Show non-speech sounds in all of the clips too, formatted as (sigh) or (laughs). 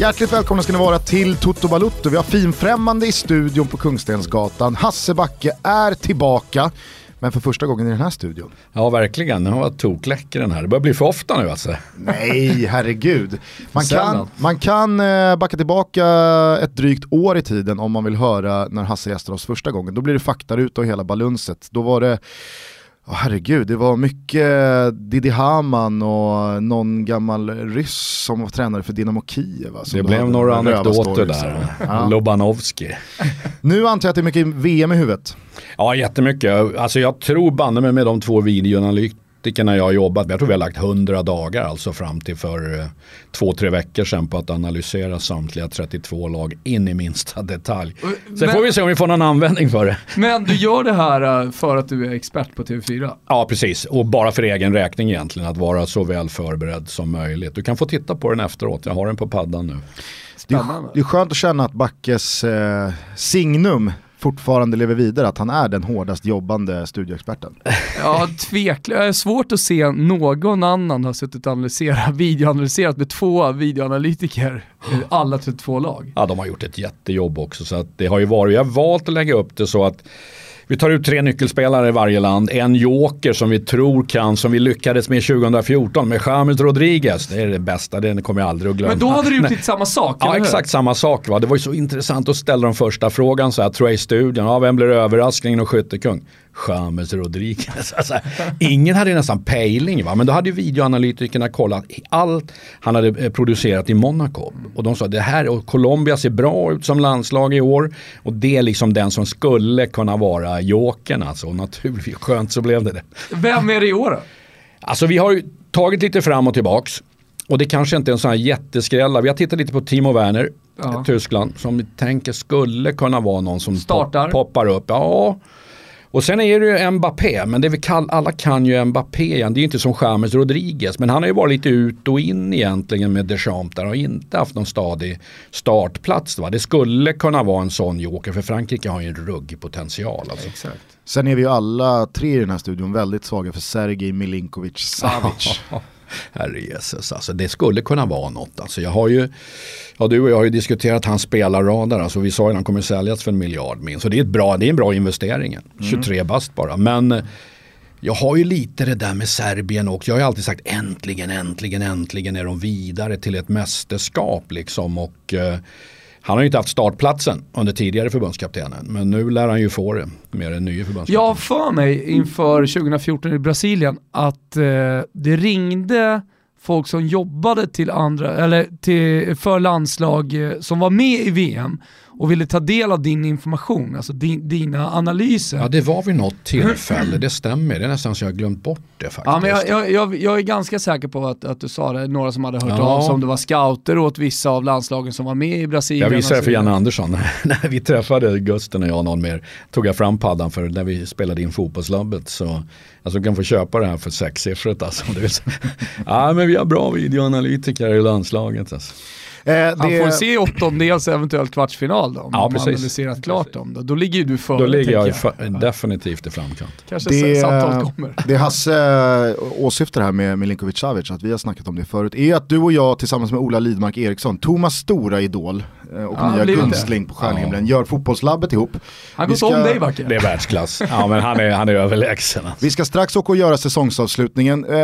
Hjärtligt välkomna ska ni vara till Toto Balutto. Vi har finfrämmande i studion på Kungstensgatan. Hasse Backe är tillbaka, men för första gången i den här studion. Ja, verkligen. Den var tokläcker den här. Det börjar bli för ofta nu alltså. Nej, herregud. Man kan, man kan eh, backa tillbaka ett drygt år i tiden om man vill höra när Hasse gästade oss första gången. Då blir det faktaruta och hela balunset. Då var det Åh, herregud, det var mycket Didi Hamann och någon gammal ryss som var tränare för Dynamo Kiev. som Det blev några anekdoter där. Ja. Lobanovski. Nu antar jag att det är mycket VM i huvudet. Ja, jättemycket. Alltså jag tror banne mig med de två videoanalytikerna jag har jobbat med. Jag tror vi har lagt 100 dagar alltså fram till för eh, två, tre veckor sedan på att analysera samtliga 32 lag in i minsta detalj. Sen Men- får vi se om vi får någon användning för det. Men du gör det här eh, för att du är expert på TV4? Ja, precis. Och bara för egen räkning egentligen. Att vara så väl förberedd som möjligt. Du kan få titta på den efteråt. Jag har den på paddan nu. Det är, Spännande. det är skönt att känna att Backes eh, signum fortfarande lever vidare, att han är den hårdast jobbande studioexperten. (laughs) Ja, tveklöst. Svårt att se någon annan ha suttit och analyserat, videoanalyserat med två videoanalytiker, eh, alla 32 lag. Ja, de har gjort ett jättejobb också. Så att det har ju varit, jag har valt att lägga upp det så att vi tar ut tre nyckelspelare i varje land. En joker som vi tror kan, som vi lyckades med 2014 med James Rodriguez. Det är det bästa, det kommer jag aldrig att glömma. Men då hade du gjort lite samma sak, Ja, exakt samma sak. Va? Det var ju så intressant att ställa den första frågan så här, tror jag i studion. Ja, vem blir överraskningen och skyttekung? James Rodriguez. (laughs) Alltså, ingen hade nästan pejling, va? men då hade ju videoanalytikerna kollat allt han hade eh, producerat i Monaco. Och de sa det här, och Colombia ser bra ut som landslag i år. Och det är liksom den som skulle kunna vara jokern. Alltså. Och naturligtvis, skönt så blev det det. Vem är det i år då? Alltså vi har ju tagit lite fram och tillbaks. Och det kanske inte är en sån här jätteskrälla. Vi har tittat lite på Timo Werner, Ja. Tyskland, som vi tänker skulle kunna vara någon som Startar. pop- poppar upp. Ja. Och sen är det ju Mbappé, men det vi kall, alla kan ju Mbappé igen. Det är ju inte som James Rodriguez, men han har ju varit lite ut och in egentligen med Deschamps där och inte haft någon stadig startplats. Va? Det skulle kunna vara en sån joker, för Frankrike har ju en ruggig potential. Alltså. Exakt. Sen är vi ju alla tre i den här studion väldigt svaga för Sergej Milinkovic Savic. (laughs) Herre Jesus, alltså det skulle kunna vara något. Alltså jag har ju, ja du och jag har ju diskuterat hans spelarradar, alltså vi sa ju att han kommer säljas för en miljard minst. Så det är, ett bra, det är en bra investering, 23 bast bara. Men eh, jag har ju lite det där med Serbien också. Jag har ju alltid sagt äntligen, äntligen, äntligen är de vidare till ett mästerskap liksom. Och eh, han har ju inte haft startplatsen under tidigare förbundskaptenen. Men nu lär han ju få det med den nya förbundskaptenen. Jag har för mig inför 2014 i Brasilien att eh, det ringde folk som jobbade till andra, eller till, för landslag eh, som var med i VM och ville ta del av din information, alltså din, dina analyser. Ja det var vid något tillfälle, det stämmer. Det är nästan så jag har glömt bort det faktiskt. Ja, men jag, jag, jag, jag är ganska säker på att, att du sa det, några som hade hört Ja. av sig om det var scouter åt vissa av landslagen som var med i Brasilien. Jag visade det för Janne. Andersson. (laughs) när vi träffade Gusten och jag och någon mer tog jag fram paddan för när vi spelade in fotbollslabbet. Så alltså, du kan få köpa det här för sexsiffrigt alltså. (laughs) Ja men vi har bra videoanalytiker i landslaget. Alltså. Eh, Han får det, se åttondels eventuellt kvartsfinal då, om Ja, man precis. analyserat klart dem. Då, då ligger ju du före, Då ligger jag, fa- definitivt i framkant. Kanske det, samtalet kommer. det Hasse eh, åsyftar här med Milinkovic Savic, att vi har snackat om det förut, är att du och jag tillsammans med Ola Lidmark Eriksson, Thomas stora idol eh, och Ja, nya det. gunstling på Stjärnhimlen, gör fotbollslabbet ihop. Han gått ska- om dig Backe. Det är världsklass. Ja men han är, han är överlägsen. Vi ska strax åka och göra säsongsavslutningen. Eh,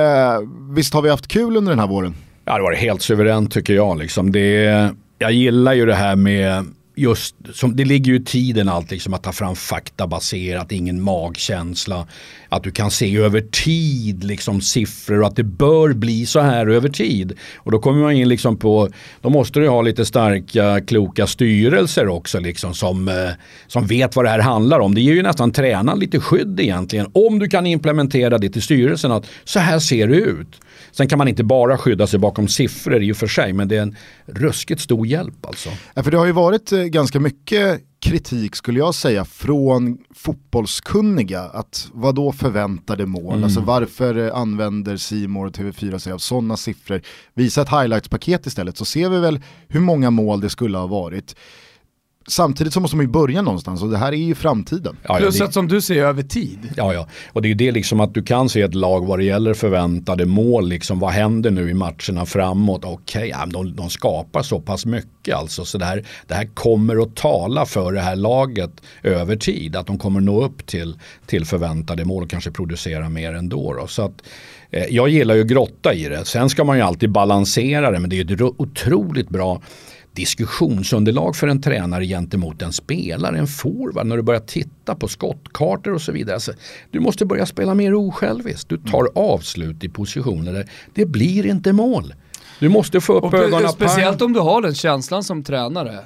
visst har vi haft kul under den här våren? Ja, det var helt suveränt tycker jag. Liksom. Det, jag gillar ju det här med just, som, det ligger ju i tiden allt liksom att ta fram faktabaserat, ingen magkänsla. Att du kan se över tid liksom siffror och att det bör bli så här över tid. Och då kommer man in liksom på, då måste du ha lite starka, kloka styrelser också liksom som, eh, som vet vad det här handlar om. Det ger ju nästan tränaren lite skydd egentligen. Om du kan implementera det till styrelsen att så här ser det ut. Sen kan man inte bara skydda sig bakom siffror i och för sig, men det är en ruskigt stor hjälp alltså. Ja, för det har ju varit eh, ganska mycket kritik skulle jag säga från fotbollskunniga att vad då förväntade mål, alltså varför eh, använder Simor och TV4 sig av sådana siffror? Visa ett highlights-paket istället så ser vi väl hur många mål det skulle ha varit. Samtidigt så måste man ju börja någonstans och det här är ju framtiden. Ja, Plus att som du säger över tid. Ja, ja. Och det är ju det liksom att du kan se ett lag vad det gäller förväntade mål. Liksom, vad händer nu i matcherna framåt? Okej, okay, ja, de, de, skapar så pass mycket alltså. Så det här, det här kommer att tala för det här laget över tid. Att de kommer nå upp till, till förväntade mål och kanske producera mer ändå. Då. Så att, eh, jag gillar ju grotta i det. Sen ska man ju alltid balansera det men det är ju otroligt bra diskussionsunderlag för en tränare gentemot en spelare, en forward, när du börjar titta på skottkartor och så vidare. Alltså, du måste börja spela mer osjälviskt. Du tar avslut i positioner där det blir inte mål. Du måste få upp och ögonen. Speciellt om du har den känslan som tränare.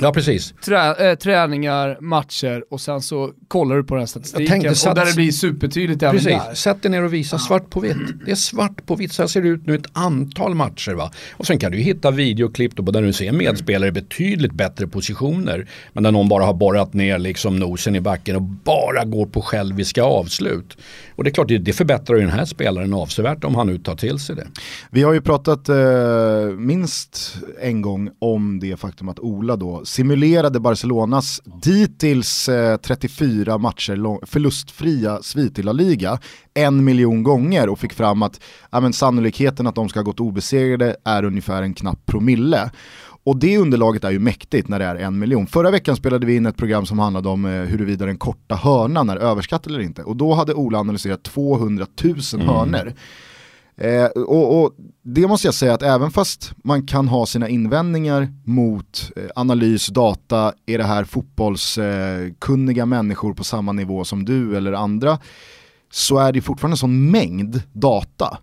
Ja precis. Trä, äh, träningar, matcher och sen så kollar du på den här statistiken tänkte, och där det blir supertydligt även precis. där. Sätt dig ner och visa svart på vitt. Det är svart på vitt, så här ser det ut nu ett antal matcher. Va? Och sen kan du hitta videoklipp då, där du ser medspelare i betydligt bättre positioner. Men där någon bara har borrat ner liksom nosen i backen och bara går på själviska avslut. Och det är klart, det förbättrar ju den här spelaren avsevärt om han nu tar till sig det. Vi har ju pratat eh, minst en gång om det faktum att Ola då simulerade Barcelonas dittills eh, 34 matcher förlustfria svit i La Liga en miljon gånger och fick fram att ja, men sannolikheten att de ska ha gått obesegrade är ungefär en knapp promille. Och det underlaget är ju mäktigt när det är en miljon. Förra veckan spelade vi in ett program som handlade om eh, huruvida den korta hörnan är överskattad eller inte. Och då hade Ola analyserat 200 000 mm. hörnor. Eh, och, och, det måste jag säga att även fast man kan ha sina invändningar mot eh, analys, data, är det här fotbollskunniga eh, människor på samma nivå som du eller andra, så är det fortfarande en sån mängd data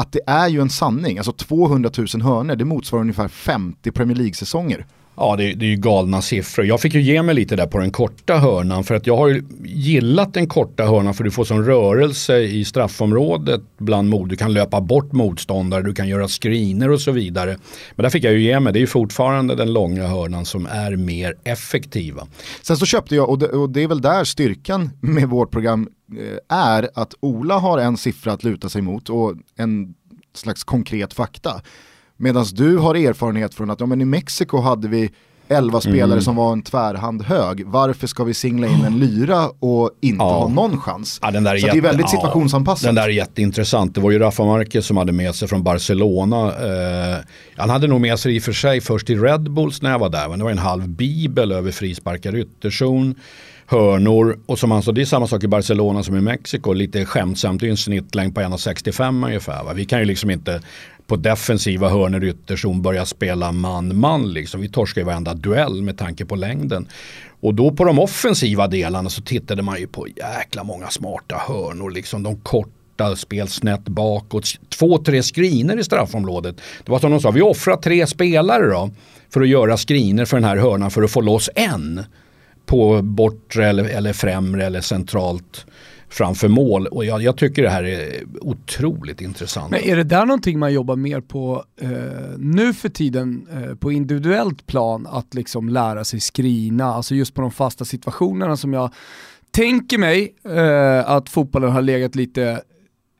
att det är ju en sanning. Alltså 200 000 hörnor, det motsvarar ungefär 50 Premier League-säsonger. Ja, det, det, är ju galna siffror. Jag fick ju ge mig lite där på den korta hörnan för att jag har ju gillat den korta hörnan för du får sån rörelse i straffområdet bland mod. Du kan löpa bort motståndare, du kan göra screener och så vidare. Men där fick jag ju ge mig, det är ju fortfarande den långa hörnan som är mer effektiva. Sen så köpte jag, och det, och det är väl där styrkan med vårt program eh, är att Ola har en siffra att luta sig mot och en slags konkret fakta. Medan du har erfarenhet från att ja, men i Mexiko hade vi 11 spelare mm. som var en tvärhand hög. Varför ska vi singla in en lyra och inte ja. ha någon chans? Ja, så jätte, det är väldigt situationsanpassat. den där är jätteintressant. Det var ju Rafa Marquez som hade med sig från Barcelona. Eh, han hade nog med sig i och för sig först i Red Bulls när jag var där. Men det var en halv bibel över frisparkar ytterzon hörnor och som han sa, det är samma sak i Barcelona som i Mexiko. Lite skämtsamt, det är en snittlängd på 1,65 ungefär. Va? Vi kan ju liksom inte på defensiva hörnor ytterzon börjar spela man-man. Liksom. Vi torskar ju varenda duell med tanke på längden. Och då på de offensiva delarna så tittade man ju på jäkla många smarta hörnor. Liksom de korta spel snett bakåt. Två, tre skriner i straffområdet. Det var som de sa, vi offrar tre spelare då för att göra skriner för den här hörnan för att få loss en på bortre eller, eller främre eller centralt framför mål. Och jag, jag, tycker det här är otroligt intressant. Men är det där någonting man jobbar mer på eh, nu för tiden eh, på individuellt plan att liksom lära sig skrina, alltså just på de fasta situationerna som jag tänker mig eh, att fotbollen har legat lite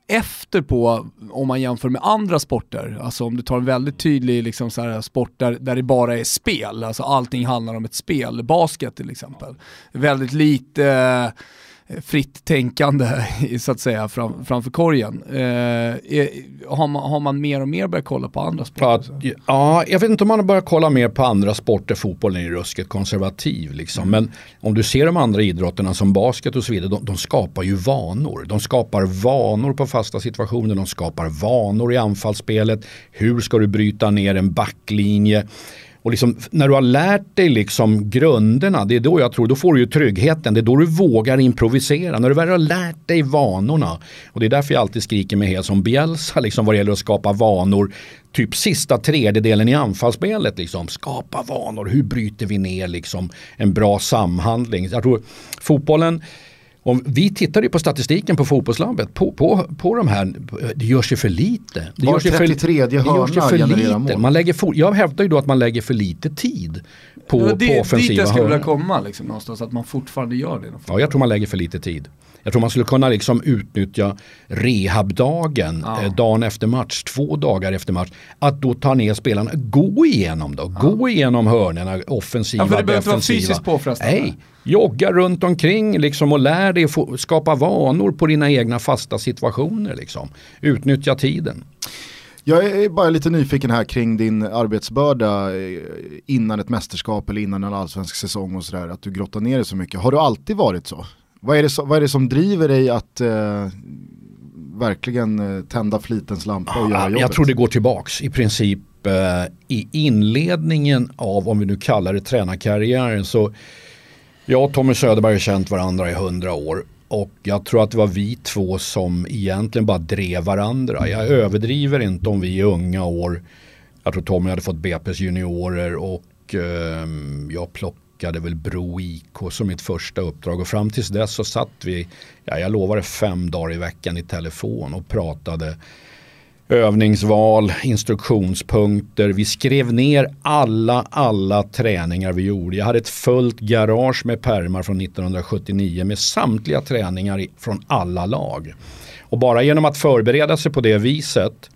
efter på om man jämför med andra sporter. Alltså om du tar en väldigt tydlig liksom, så här, sport där, där det bara är spel, alltså allting handlar om ett spel, basket till exempel. Väldigt lite eh, fritt tänkande så att säga fram, framför korgen. Eh, är, har, man, har man mer och mer börjat kolla på andra sporter? Ja, ja, jag vet inte om man har börjat kolla mer på andra sporter. Fotbollen är ruskigt konservativ. Liksom. Mm. Men om du ser de andra idrotterna som basket och så vidare, de, de, skapar ju vanor. De skapar vanor på fasta situationer, de skapar vanor i anfallsspelet. Hur ska du bryta ner en backlinje? Och liksom, när du har lärt dig liksom grunderna, det är då jag tror, då får du ju tryggheten. Det är då du vågar improvisera. När du väl har lärt dig vanorna. Och det är därför jag alltid skriker med hel som Bielsa liksom, vad det gäller att skapa vanor. Typ sista tredjedelen i anfallsspelet. Liksom. Skapa vanor, hur bryter vi ner liksom, en bra samhandling. Jag tror fotbollen om vi tittar ju på statistiken på fotbollslabbet, på, på, på de här, det görs ju för lite. Det Var görs ju för, 33 det hörna för lite. mål. Man lägger for, jag hävdar ju då att man lägger för lite tid på, Det på det, dit offensiva jag skulle vilja hörnor. komma liksom, någonstans, att man fortfarande gör det. Ja, jag tror man lägger för lite tid. Jag tror man skulle kunna liksom utnyttja rehabdagen Ja. eh, dagen efter match, två dagar efter match. Att då ta ner spelarna, gå igenom då, gå igenom hörnorna, offensiva, Ja, för det behöver inte vara defensiva. fysiskt påfrestande. Nej, jogga runt omkring liksom och lär dig få, skapa vanor på dina egna fasta situationer. Liksom. Utnyttja tiden. Jag är bara lite nyfiken här kring din arbetsbörda eh, innan ett mästerskap eller innan en allsvensk säsong och sådär. Att du grottar ner dig så mycket. Har du alltid varit så? Vad är det, vad är det som driver dig att eh, verkligen eh, tända flitens lampa och göra jobbet? Jag tror det går tillbaks i princip eh, i inledningen av, om vi nu kallar det tränarkarriären, så jag och Tommy Söderberg har känt varandra i hundra år. Och jag tror att det var vi två som egentligen bara drev varandra. Jag överdriver inte om vi i unga år, jag tror Tommy hade fått BP's juniorer och ehm, jag plockade väl Bro IK som mitt första uppdrag. Och fram tills dess så satt vi, ja, jag lovade fem dagar i veckan i telefon och pratade övningsval, instruktionspunkter. Vi skrev ner alla, alla träningar vi gjorde. Jag hade ett fullt garage med pärmar från 1979 med samtliga träningar från alla lag. Och bara genom att förbereda sig på det viset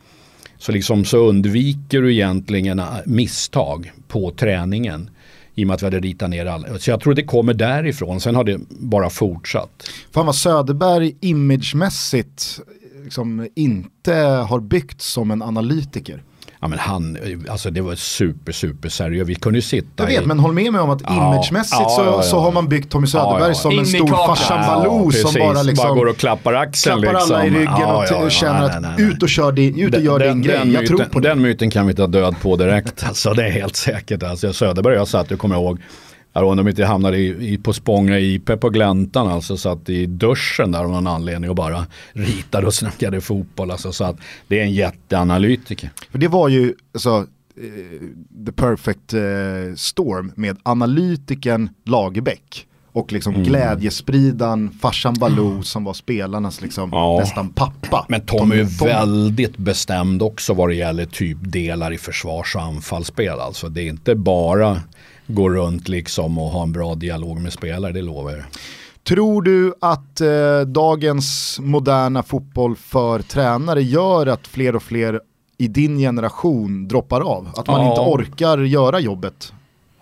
så, liksom så undviker du egentligen äh, misstag på träningen. I och med att vi hade ritat ner alla. Så jag tror det kommer därifrån. Sen har det bara fortsatt. Fan vad Söderberg imagemässigt liksom inte har byggt som en analytiker. Ja men han, alltså det var super super seriöst. Vi kunde ju sitta Jag vet, i... men håll med mig om att Ja, imagemässigt ja, så, ja, ja. så har man byggt Tommy Söderberg Ja, ja. som In en stor farsan Ja, Baloo som bara liksom går och klappar axeln. klappar liksom. alla i ryggen Ja, och, ja, ja, och känner nej, att nej, nej. ut och, kör din, ut och gör din grej, jag myten, tror på det. Den myten kan vi ta död på direkt. Alltså, det är helt säkert. Alltså, Söderberg jag satt, jag kommer ihåg, jag undrar om inte jag hamnade i, i, på Spånga IP på gläntan, alltså satt i duschen där av någon anledning och bara ritade och snackade fotboll. Alltså, så att det är en jätteanalytiker. För det var ju alltså, eh, the perfect eh, storm med analytiken Lagerbäck och liksom Mm. glädjespridan farsan Baloo som var spelarnas liksom Ja. nästan pappa. Men Tom är ju Tom- väldigt bestämd också vad det gäller typ delar i försvars och anfallsspel. Alltså det är inte bara gå runt liksom och ha en bra dialog med spelare, det lovar jag. Tror du att eh, dagens moderna fotboll för tränare gör att fler och fler i din generation droppar av? Att man Ja. inte orkar göra jobbet?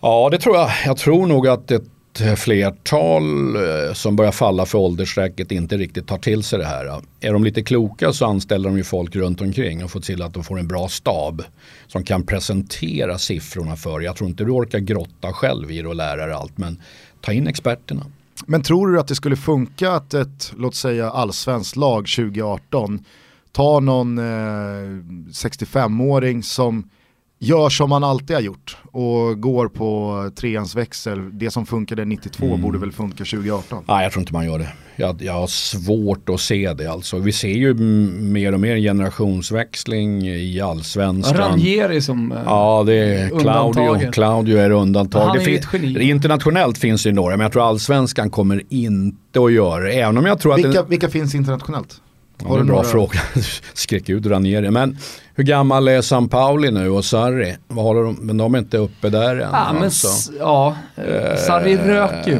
Ja, det tror jag. Jag tror nog att ett flertal eh, som börjar falla för åldersstrecket inte riktigt tar till sig det här. Är de lite kloka så anställer de ju folk runt omkring och får till att de får en bra stab som kan presentera siffrorna för. Jag tror inte du orkar grotta själv i det och lära dig allt, men ta in experterna. Men tror du att det skulle funka att ett, låt säga allsvenskt lag 2018 tar någon eh, 65-åring som gör som man alltid har gjort och går på treans växel. Det som funkade 92 Mm. borde väl funka 2018. Nej, jag tror inte man gör det. Jag, jag har svårt att se det. Alltså, vi ser ju mer och mer generationsväxling i allsvenskan. Ranieri som... eh, Ja, det är Claudio. Claudio är undantag. Han är det fin- ett geni. Internationellt finns det ju några, men jag tror allsvenskan kommer inte att göra det. Även om jag tror att... Vilka, det, vilka finns internationellt? ja, det är en bra några- fråga. (laughs) Skrek ut Ranieri. Men hur gammal är San Pauli nu och Sarri? Vad håller de? Men de är inte uppe där än. Ja, men alltså. ja, eh, Sarri röker ju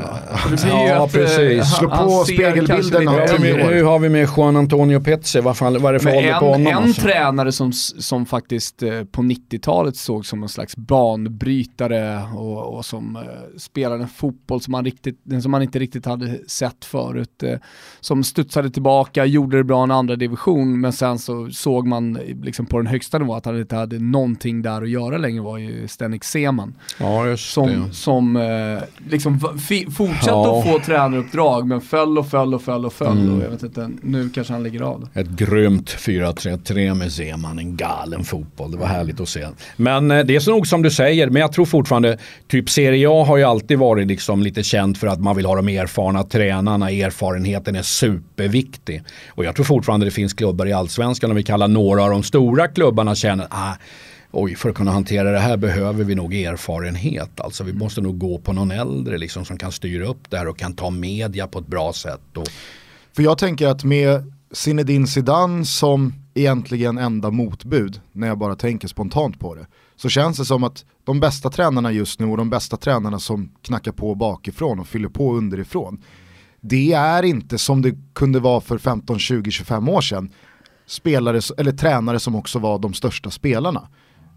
blir ju Ja, att, eh, precis. Slå på spegelbilden av Hur har vi tio med- år. Hur har vi med Juan Antonio Pezzi? Vad, fan, vad är det för ålder på honom? en alltså? tränare som, som faktiskt eh, på 90-talet såg som en slags banbrytare och, och som eh, spelade en fotboll som man, riktigt, som man inte riktigt hade sett förut. Eh, som studsade tillbaka, gjorde det bra i en andra division men sen så såg man eh, liksom på den högsta nivån att han inte hade någonting där att göra längre var ju Stenik Seman. Ja, Som, det. som eh, liksom fortsatte Ja. att få tränaruppdrag men föll och föll och föll och föll Mm. och jag vet inte, nu kanske han ligger av. Ett grymt 4-3-3 med Zeman, en galen fotboll. Det var härligt att se. Men eh, det är så nog som du säger, men jag tror fortfarande, typ Serie A har ju alltid varit liksom lite känt för att man vill ha de erfarna tränarna. Erfarenheten är superviktig. Och jag tror fortfarande det finns klubbar i allsvenskan, om vi kallar några av de stora klubbarna känner, ah, oj, för att kunna hantera det här behöver vi nog erfarenhet. Alltså vi måste nog gå på någon äldre liksom, som kan styra upp det här och kan ta media på ett bra sätt. Och... För jag tänker att med Zinedine Zidane som egentligen enda motbud, när jag bara tänker spontant på det, så känns det som att de bästa tränarna just nu och de bästa tränarna som knackar på bakifrån och fyller på underifrån, det är inte som det kunde vara för 15, 20, 25 år sedan, spelare eller tränare som också var de största spelarna.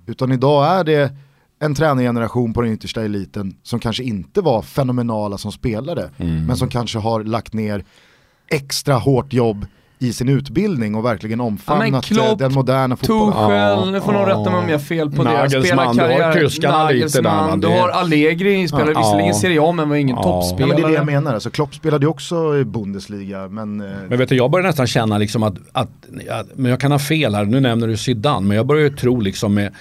Utan idag är det en tränargeneration på den yttersta eliten som kanske inte var fenomenala som spelare, mm. men som kanske har lagt ner extra hårt jobb i sin utbildning och verkligen omfamnat ja, Klopp, den moderna fotbollen. Tuchel, nu får någon rätta mig om jag har fel på det. Nagelsmann, du har tyskarna lite där. Du har Allegri, spelade ja. visserligen Serie A men var ingen ja. toppspelare. Ja, men det är det jag menar, alltså, Klopp spelade ju också i Bundesliga. Men, eh, men vet du, jag börjar nästan känna liksom att, att, att, men jag kan ha fel här, nu nämner du Zidane, men jag börjar ju tro liksom med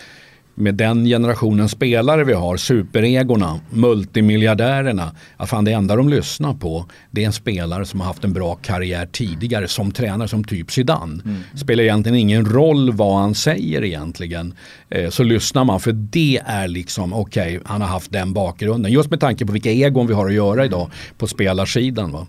med den generationen spelare vi har, superegorna, multimiljardärerna, att fan det enda de lyssnar på det är en spelare som har haft en bra karriär tidigare som tränare, som typ Zidane. Mm. Spelar egentligen ingen roll vad han säger egentligen. Eh, så lyssnar man för det är liksom, okej, okay, han har haft den bakgrunden. Just med tanke på vilka egon vi har att göra idag på spelarsidan. Va?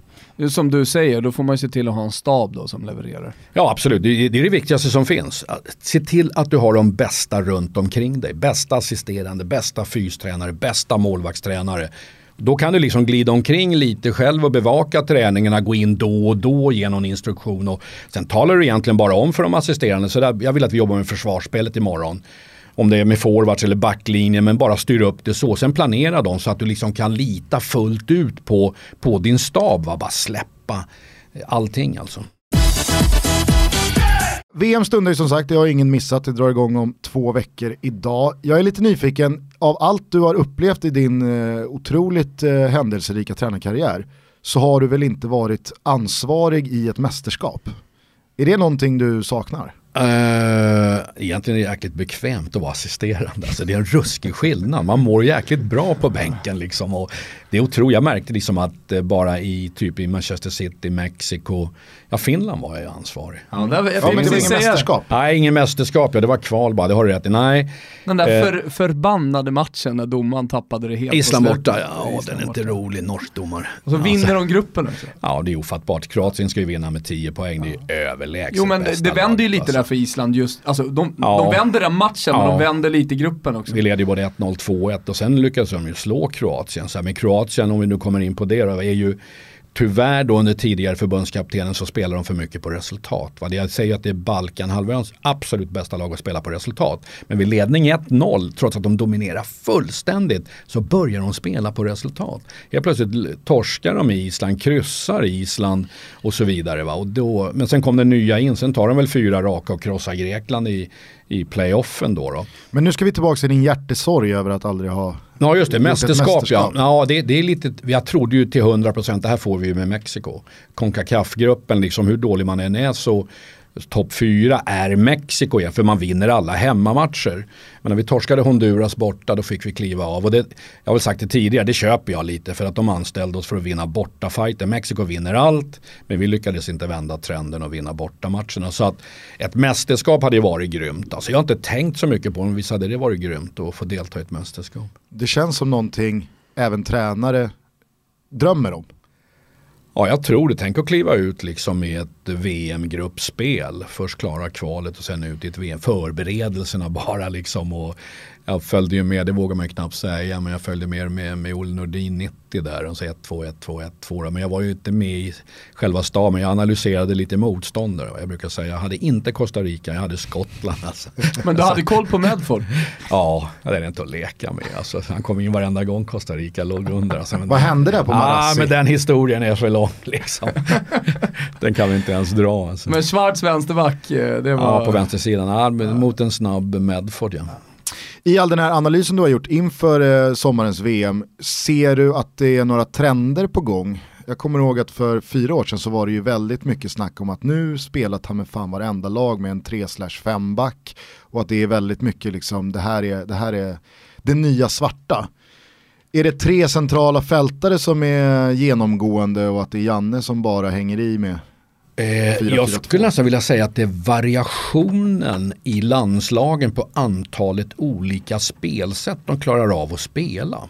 Som du säger, då får man ju se till att ha en stab då som levererar. Ja absolut, det är det viktigaste som finns. Se till att du har de bästa runt omkring dig. Bästa assisterande, bästa fystränare, bästa målvaktstränare. Då kan du liksom glida omkring lite själv och bevaka träningarna, gå in då och då, ge någon instruktion och sen talar du egentligen bara om för de assisterande, så där, jag vill att vi jobbar med försvarsspelet imorgon om det är med forwards eller backlinjen, men bara styr upp det så. Sen planera dem så att du liksom kan lita fullt ut på, på din stab. Va? Bara släppa eh, allting alltså. VM stundar ju som sagt, det har ingen missat, det drar igång om två veckor idag. Jag är lite nyfiken, av allt du har upplevt i din eh, otroligt eh, händelserika tränarkarriär så har du väl inte varit ansvarig i ett mästerskap? Är det någonting du saknar? Uh, egentligen är det jäkligt bekvämt att vara assisterande. Alltså det är en ruskig skillnad. Man mår jäkligt bra på bänken. Liksom. Och det är otroligt. Jag märkte liksom att uh, bara i typ i Manchester City, Mexiko, ja Finland var jag ansvarig. Ja, det, var, ja, men det var ingen mästerskap. Nej, ingen mästerskap. Ja, det var kval bara, det har du rätt i. Nej. Den där uh, för, förbannade matchen när domaren tappade det helt. Island borta, ja den är inte rolig, norsk domare. Och så vinner alltså. de gruppen också. Ja, det är ofattbart. Kroatien ska ju vinna med 10 poäng, det är ja. överlägset Jo, men det, det vänder ju lite alltså. där för Island just, alltså de, ja. de vänder den matchen ja. men de vänder lite i gruppen också. Vi leder ju både 1-0, 2-1 och sen lyckades de ju slå Kroatien. Så här, men Kroatien, om vi nu kommer in på det, då, är ju Tyvärr då under tidigare förbundskaptenen så spelar de för mycket på resultat. Va? Jag säger att det är Balkanhalvöns absolut bästa lag att spela på resultat. Men vid ledning 1-0, trots att de dominerar fullständigt, så börjar de spela på resultat. Helt plötsligt torskar de i Island, kryssar Island och så vidare. Va? Och då, men sen kom det nya in, sen tar de väl fyra raka och krossar Grekland i, i playoffen då, då. Men nu ska vi tillbaka till din hjärtesorg över att aldrig ha Ja just det, mästerskap, mästerskap, ja. ja det, det, är lite, jag trodde ju till 100% det här får vi med Mexiko. Concacaf-gruppen, liksom hur dålig man än är så topp fyra är Mexiko ja, för man vinner alla hemmamatcher. Men när vi torskade Honduras borta då fick vi kliva av. Och det, jag har väl sagt det tidigare, det köper jag lite för att de anställde oss för att vinna bortafajter. Mexiko vinner allt, men vi lyckades inte vända trenden och vinna bortamatcherna. Så att ett mästerskap hade ju varit grymt. Alltså jag har inte tänkt så mycket på det, men visst hade det varit grymt att få delta i ett mästerskap. Det känns som någonting även tränare drömmer om. Ja, jag tror det. Tänk att kliva ut liksom i ett VM-gruppspel. Först klara kvalet och sen ut i ett VM. Förberedelserna bara liksom. Och jag följde ju med, det vågar man ju knappt säga, men jag följde med med, med Olle Nordin 90 där. Och så 1-2, 1-2, 1-2. Men jag var ju inte med i själva staden, jag analyserade lite motståndare. Jag brukar säga, jag hade inte Costa Rica, jag hade Skottland. Alltså. Men du hade koll på Medford? ja, det är inte att leka med. Alltså, han kom in varenda gång Costa Rica låg under. Alltså, men, Vad hände där på Marassi? Ah, men den historien är för lång liksom. (laughs) den kan vi inte ens dra. Alltså. Men Schwarz vänsterback, eh, det var... Ja, på vänstersidan. Ja, mot en snabb Medford ja. I all den här analysen du har gjort inför eh, sommarens VM, ser du att det är några trender på gång? Jag kommer ihåg att för fyra år sedan så var det ju väldigt mycket snack om att nu spelar ta med fan varenda lag med en 3-5 back och att det är väldigt mycket liksom, det här är det, här är det nya svarta. Är det tre centrala fältare som är genomgående och att det är Janne som bara hänger i med Eh, jag skulle nästan vilja säga att det är variationen i landslagen på antalet olika spelsätt de klarar av att spela.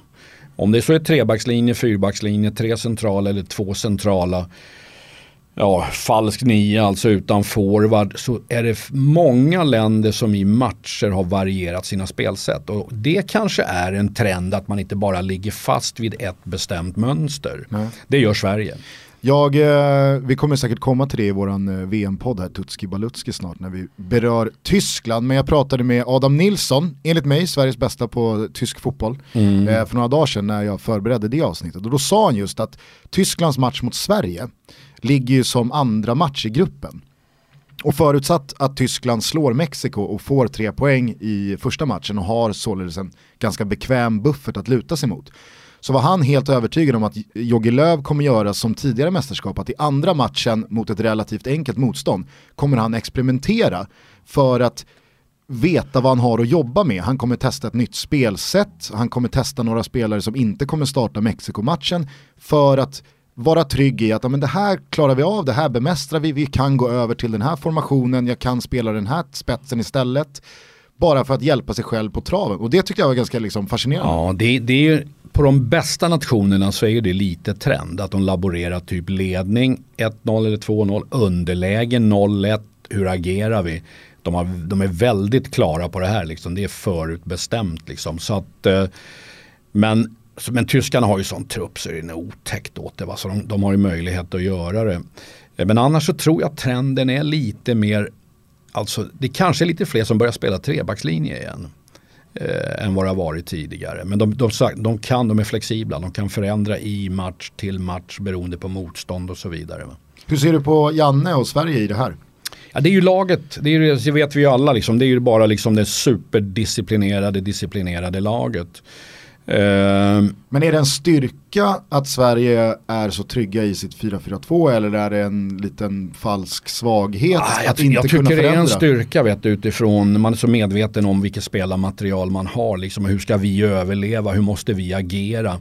Om det så är trebackslinje, fyrbackslinje, tre centrala eller två centrala ja, falsk nia, alltså utan forward, så är det många länder som i matcher har varierat sina spelsätt. Och det kanske är en trend att man inte bara ligger fast vid ett bestämt mönster. Nej. Det gör Sverige. Jag, eh, vi kommer säkert komma till det i våran eh, VM-podd här, Tutski Balutski snart, när vi berör Tyskland. Men jag pratade med Adam Nilsson, enligt mig Sveriges bästa på tysk fotboll, mm. eh, för några dagar sedan när jag förberedde det avsnittet. Och då sa han just att Tysklands match mot Sverige ligger ju som andra match i gruppen. Och förutsatt att Tyskland slår Mexiko och får tre poäng i första matchen och har således en ganska bekväm buffert att luta sig mot så var han helt övertygad om att Jogi Löw kommer göra som tidigare mästerskap, att i andra matchen mot ett relativt enkelt motstånd kommer han experimentera för att veta vad han har att jobba med. Han kommer testa ett nytt spelsätt, han kommer testa några spelare som inte kommer starta Mexiko-matchen för att vara trygg i att men det här klarar vi av, det här bemästrar vi, vi kan gå över till den här formationen, jag kan spela den här spetsen istället. Bara för att hjälpa sig själv på traven. Och det tyckte jag var ganska liksom fascinerande. Ja, det, det är på de bästa nationerna så är det lite trend att de laborerar typ ledning 1-0 eller 2-0, underläge 0-1, hur agerar vi? De, har, de, är väldigt klara på det här, liksom. det är förutbestämt. Liksom. Så att, eh, men, men tyskarna har ju sån trupp så det är otäckt åt det. Va? Så de, de har ju möjlighet att göra det. Eh, men annars så tror jag att trenden är lite mer, alltså det kanske är lite fler som börjar spela trebackslinje igen eh, än vad det har varit tidigare. Men de, de, de, kan, de är flexibla, de kan förändra i match till match beroende på motstånd och så vidare. Hur ser du på Janne och Sverige i det här? Ja, det är ju laget, det, är, det vet vi ju alla, liksom. det är ju bara liksom det superdisciplinerade, disciplinerade laget. Ehm. Men är det en styrka att Sverige är så trygga i sitt 4-4-2 eller är det en liten falsk svaghet ah, jag, att inte jag kunna förändra? Jag tycker det är en styrka vet, utifrån, man är så medveten om vilket spelarmaterial man har. Liksom, hur ska vi överleva, hur måste vi agera?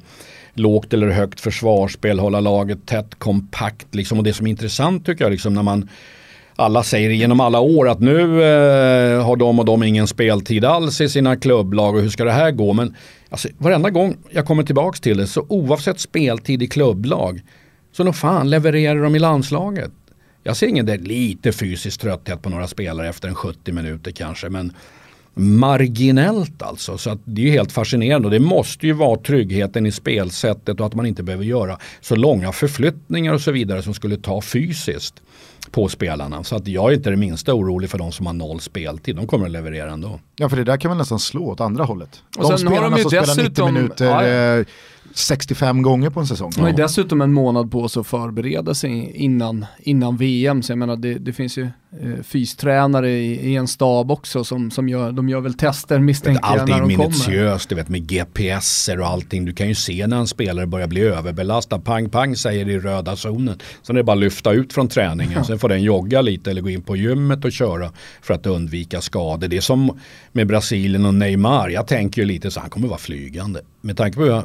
Lågt eller högt försvarsspel, hålla laget tätt, kompakt. Liksom. Och det som är intressant tycker jag, liksom, när man alla säger genom alla år att nu eh, har de och de ingen speltid alls i sina klubblag och hur ska det här gå? Men alltså, varenda gång jag kommer tillbaka till det så oavsett speltid i klubblag så nog fan levererar de i landslaget. Jag ser ingen där lite fysisk trötthet på några spelare efter en 70 minuter kanske men marginellt alltså. Så att det är helt fascinerande och det måste ju vara tryggheten i spelsättet och att man inte behöver göra så långa förflyttningar och så vidare som skulle ta fysiskt på spelarna. Så att jag är inte det minsta orolig för de som har noll speltid. De kommer att leverera ändå. Ja för det där kan man nästan slå åt andra hållet. Och de spelarna som dessutom, spelar 90 minuter ja, ja. 65 gånger på en säsong. De har ju dessutom en månad på sig att förbereda sig innan, innan VM. Så jag menar det, det finns ju eh, fystränare i, i, en stab också som, som gör, de gör väl tester misstänker jag när de kommer. Allting minutiöst, du vet med GPSer och allting. Du kan ju se när en spelare börjar bli överbelastad. Pang, pang säger det i röda zonen. Sen är det bara att lyfta ut från träningen. Ja. (laughs) Sen får den jogga lite eller gå in på gymmet och köra för att undvika skador. Det är som med Brasilien och Neymar. Jag tänker ju lite så han kommer vara flygande. Med tanke på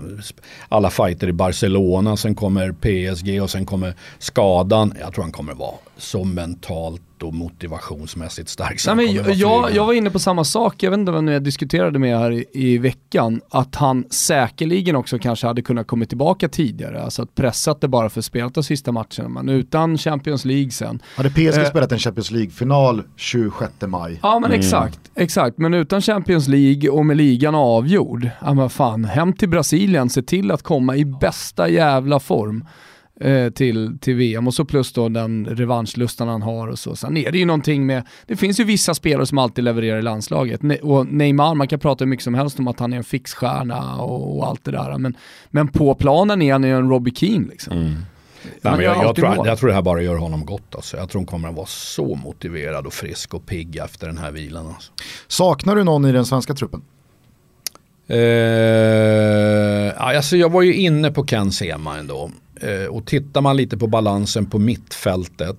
alla fighter i Barcelona, sen kommer PSG och sen kommer skadan. Jag tror han kommer vara så mentalt och motivationsmässigt stark. Nej, men jag, jag var inne på samma sak, jag vet inte vem jag diskuterade med här i, i, veckan, att han säkerligen också kanske hade kunnat komma tillbaka tidigare, alltså att pressat det bara för spelat de sista matcherna, men utan Champions League sen. Hade PSG eh, spelat en Champions League-final 26 maj? Ja men mm. exakt, exakt, men utan Champions League och med ligan avgjord, ja men fan, hem till Brasilien, se till att komma i bästa jävla form eh, till, till VM och så plus då den revanschlustan han har och så. Sen är det ju någonting med, det finns ju vissa spelare som alltid levererar i landslaget. Ne och Neymar, man kan prata hur mycket som helst om att han är en fixstjärna och, och allt det där, men, men på planen är han ju en Robbie Keane liksom. Mm. Nej, men jag, jag, tror, jag, tror, det här bara gör honom gott. Alltså. Jag tror hon kommer att vara så motiverad och frisk och pigg efter den här vilan. Alltså. Saknar du någon i den svenska truppen? Eh, alltså jag var ju inne på Ken Sema ändå. Eh, och tittar man lite på balansen på mittfältet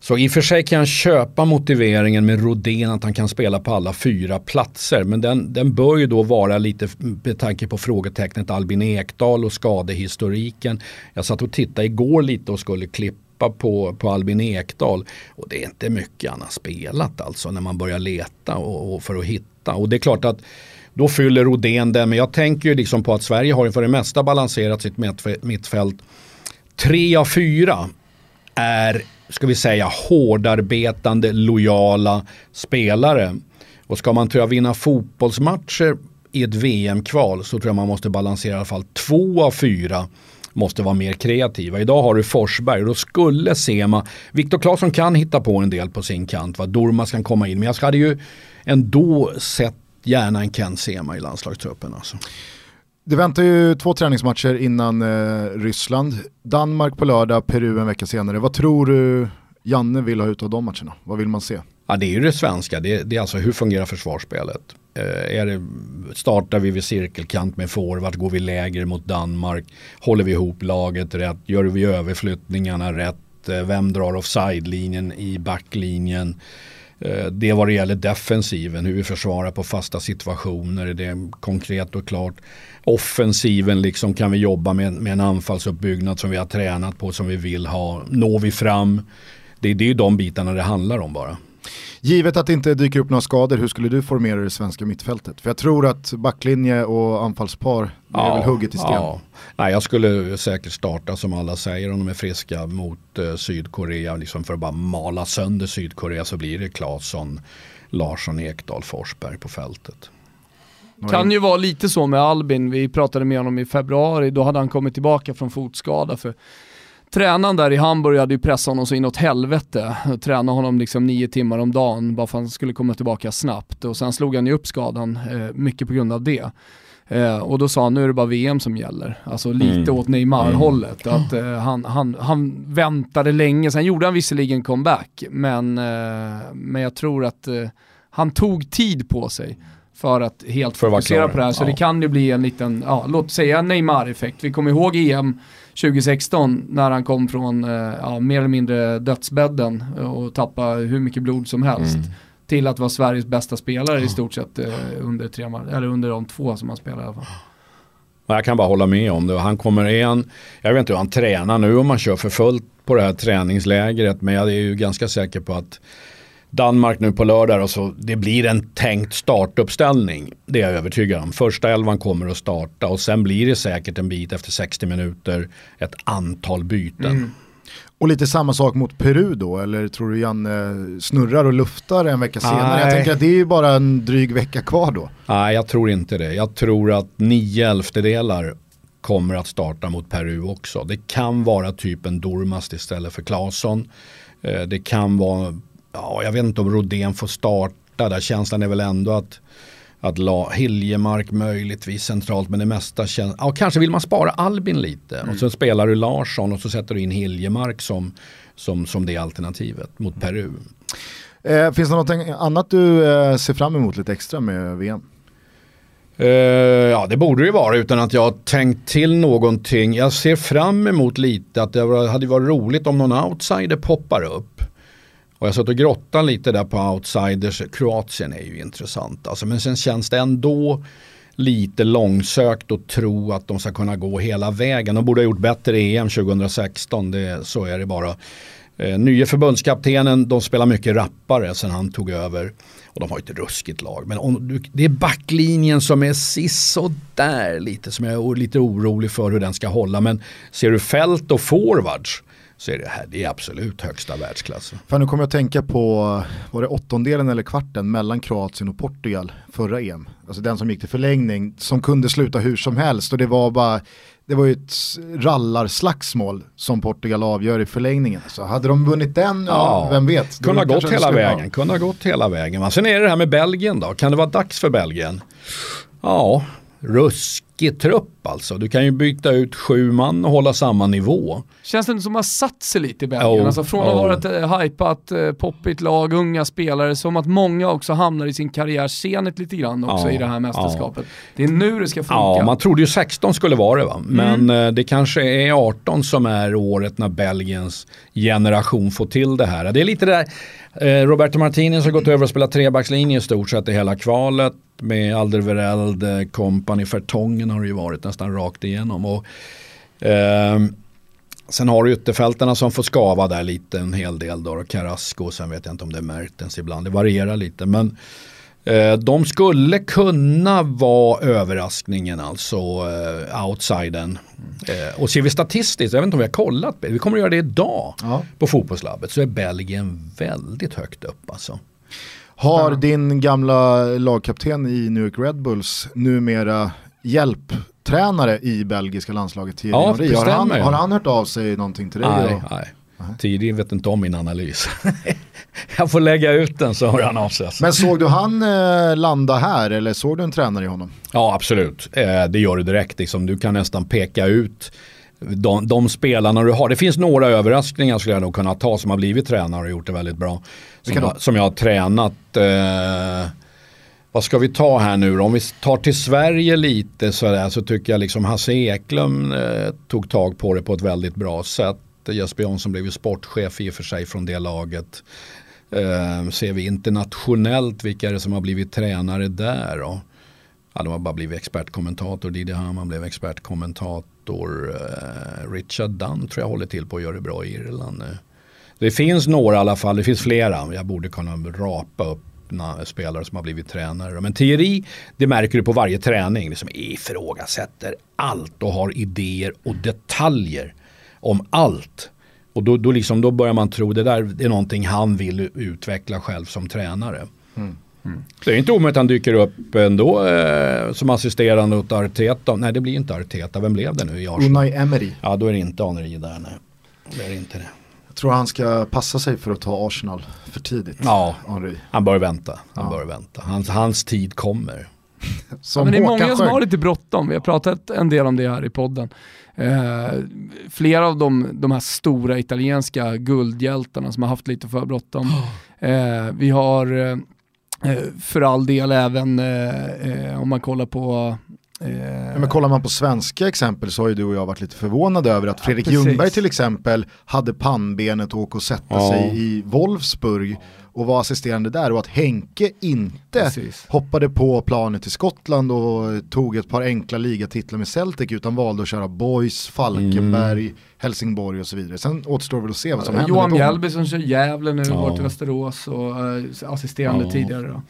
så i och för sig kan jag köpa motiveringen med Rodén att han kan spela på alla fyra platser. Men den, den bör ju då vara lite med tanke på frågetecknet Albin Ekdal och skadehistoriken. Jag satt och tittade igår lite och skulle klippa på, på Albin Ekdal. Och det är inte mycket han har spelat alltså när man börjar leta och, och för att hitta. Och det är klart att då fyller Rodén det. Men jag tänker ju liksom på att Sverige har för det mesta balanserat sitt mittfält. Tre av fyra är, ska vi säga, hårdarbetande, lojala spelare. Och ska man tror jag vinna fotbollsmatcher i ett VM-kval så tror jag man måste balansera i alla fall två av fyra måste vara mer kreativa. Idag har du Forsberg och då skulle Sema, Viktor Claesson kan hitta på en del på sin kant, va? Dormas kan komma in, men jag hade ju ändå sett gärna en Ken Sema i landslagstruppen. Alltså. Det väntar ju två träningsmatcher innan eh, Ryssland. Danmark på lördag, Peru en vecka senare. Vad tror du Janne vill ha ut av de matcherna? Vad vill man se? Ja, det är ju det svenska. Det, det är alltså hur fungerar försvarsspelet? Eh, är det, startar vi vid cirkelkant med forward, går vi lägre mot Danmark, håller vi ihop laget rätt, gör vi överflyttningarna rätt, eh, vem drar offside-linjen i backlinjen? Eh, det vad det gäller defensiven, hur vi försvarar på fasta situationer, är det konkret och klart. Offensiven, liksom kan vi jobba med, med en anfallsuppbyggnad som vi har tränat på, som vi vill ha. Når vi fram? Det, det är ju de bitarna det handlar om bara. Givet att det inte dyker upp några skador, hur skulle du formera det svenska mittfältet? För jag tror att backlinje och anfallspar ja, är väl hugget i sten. Ja. Nej, jag skulle säkert starta som alla säger om de är friska mot eh, Sydkorea. Liksom för att bara mala sönder Sydkorea så blir det Claesson, Larsson, Ekdal, Forsberg på fältet. Kan ju vara lite så med Albin, vi pratade med honom i februari, då hade han kommit tillbaka från fotskada för Tränaren där i Hamburg hade ju pressat honom så inåt helvete. Tränade honom liksom nio timmar om dagen bara för att han skulle komma tillbaka snabbt. Och sen slog han ju upp skadan, eh, mycket på grund av det. Eh, och då sa han, nu är det bara VM som gäller. Alltså lite mm. åt Neymar-hållet. Mm. Att, eh, han, han, han väntade länge, sen gjorde han visserligen comeback, men, eh, men jag tror att eh, han tog tid på sig för att helt för fokusera på det här. Så ja. det kan ju bli en liten, ja, låt säga Neymar-effekt. Vi kommer ihåg EM 2016 när han kom från eh, ja, mer eller mindre dödsbädden och tappade hur mycket blod som helst. Mm. Till att vara Sveriges bästa spelare i stort sett eh, under, tre, eller under de två som han spelade i alla fall. Jag kan bara hålla med om det. Han kommer en, jag vet inte hur han tränar nu om man kör för fullt på det här träningslägret men jag är ju ganska säker på att Danmark nu på lördag och så det blir en tänkt startuppställning. Det är jag övertygad om. Första elvan kommer att starta och sen blir det säkert en bit efter 60 minuter ett antal byten. Mm. Och lite samma sak mot Peru då, eller tror du Janne snurrar och luftar en vecka senare? Nej. Jag tänker att det är ju bara en dryg vecka kvar då. Nej, jag tror inte det. Jag tror att nio elftedelar kommer att starta mot Peru också. Det kan vara typ en Dormast istället för Claesson. Eh, det kan vara ja, jag vet inte om Rodén får starta där. Känslan är väl ändå att, att La, Hiljemark möjligtvis centralt men det mesta känns, ja kanske vill man spara Albin lite mm. och så spelar du Larsson och så sätter du in Hiljemark som, som, som det alternativet mot Peru. Eh, finns det något annat du eh, ser fram emot lite extra med VM? Uh, ja det borde det vara utan att jag har tänkt till någonting. Jag ser fram emot lite att det hade varit roligt om någon outsider poppar upp. Och jag satt och grottade lite där på outsiders. Kroatien är ju intressant. Alltså, men sen känns det ändå lite långsökt att tro att de ska kunna gå hela vägen. De borde ha gjort bättre i EM 2016, det, så är det bara. Eh, nye förbundskaptenen, de spelar mycket rappare sen han tog över. Och de har ett ruskigt lag. Men om du, det är backlinjen som är sisådär lite, som jag är lite orolig för hur den ska hålla. Men ser du fält och forwards så är det här det är absolut högsta världsklass. Fan, nu kommer jag att tänka på, var det åttondelen eller kvarten mellan Kroatien och Portugal förra EM? Alltså den som gick till förlängning, som kunde sluta hur som helst och det var bara, det var ju ett rallarslagsmål som Portugal avgör i förlängningen. Så hade de vunnit den, ja, vem vet. Kunde ha gått hela vägen, kunde ha gått hela vägen. Sen är det det här med Belgien då, kan det vara dags för Belgien? Ja, ruskig trupp alltså. Du kan ju byta ut sju man och hålla samma nivå. Känns det inte som att man satt sig lite i Belgien? Oh, alltså från oh. att vara ett uh, hypat, uh, poppigt lag, unga spelare, som att många också hamnar i sin karriär senet lite grann också oh, i det här mästerskapet. Det är nu det ska funka. Ja, man trodde ju 16 skulle vara det va. Men mm. det kanske är 18 som är året när Belgiens generation får till det här. Det är lite det där Eh, Roberto Martinez har gått över och spelat trebackslinje i stort sett i hela kvalet. Med Alderweireld, Company, Fertongen har det ju varit nästan rakt igenom. Och, eh, Sen har du ytterfältarna som får skava där lite en hel del då. Carrasco, sen vet jag inte om det är Mertens ibland. Det varierar lite. Men eh, de skulle kunna vara överraskningen, alltså eh, outsidern. Eh, och ser vi statistiskt, jag vet inte om vi har kollat, vi kommer att göra det idag Ja. på fotbollslabbet, så är Belgien väldigt högt upp alltså. Har din gamla lagkapten i New York Red Bulls numera hjälptränare i belgiska landslaget Thierry Ja, Henry? Har han, har han hört av sig någonting till dig? Nej, då? nej. Tidig vet inte om min analys. (laughs) jag får lägga ut den så hör han av sig. Men såg du han eh, landa här eller såg du en tränare i honom? Ja, absolut. Eh, det gör du direkt. Liksom. Du kan nästan peka ut de, de spelarna du har. Det finns några överraskningar skulle jag nog kunna ta som har blivit tränare och gjort det väldigt bra. Som, jag, som jag har tränat. Eh, vad ska vi ta här nu då? Om vi tar till Sverige lite så, där, så tycker jag liksom Hasse Eklund eh, tog tag på det på ett väldigt bra sätt. Jesper Jansson blev ju sportchef i och för sig från det laget. Eh, ser vi internationellt vilka är det som har blivit tränare där då? Ja, de har bara blivit expertkommentator. Didi Hamann blev expertkommentator. Eh, Richard Dunn tror jag håller till på att göra det bra i Irland nu. Det finns några i alla fall, det finns flera. Jag borde kunna rapa upp spelare som har blivit tränare. Men Thierry, det märker du på varje träning, liksom ifrågasätter allt och har idéer och detaljer om allt. Och då, då, liksom, då börjar man tro det där är någonting han vill utveckla själv som tränare. Det är inte omöjligt att han dyker upp ändå eh, som assisterande åt Arteta. Nej det blir inte Arteta, vem blev det nu i Arsenal? Unai Emery. Ja då är det inte Henri där nej. Det är inte det. Tror han ska passa sig för att ta Arsenal för tidigt. Ja, Henry. han bör vänta. Han Ja. bör vänta. Hans, hans tid kommer. (laughs) Som Ja, men det är Håkan många som Sjögren. har lite bråttom. Vi har pratat en del om det här i podden. Eh, flera av de, de här stora italienska guldhjältarna som har haft lite för bråttom. (gasps) Eh, vi har eh, eh, för all del även eh, eh, om man kollar på Ja, men kollar man på svenska exempel så har ju du och jag varit lite förvånade över att Fredrik precis. Ljungberg till exempel hade pannbenet och åka och sätta Ja. sig i Wolfsburg och var assisterande där och att Henke inte Precis. hoppade på planet i Skottland och tog ett par enkla ligatitlar med Celtic utan valde att köra Boys, Falkenberg, Helsingborg och så vidare. Sen återstår väl att se vad som händer Johan. Mjällby som kör Gävle nu, Ja. varit i Västerås och eh, assisterande Ja. tidigare. Då.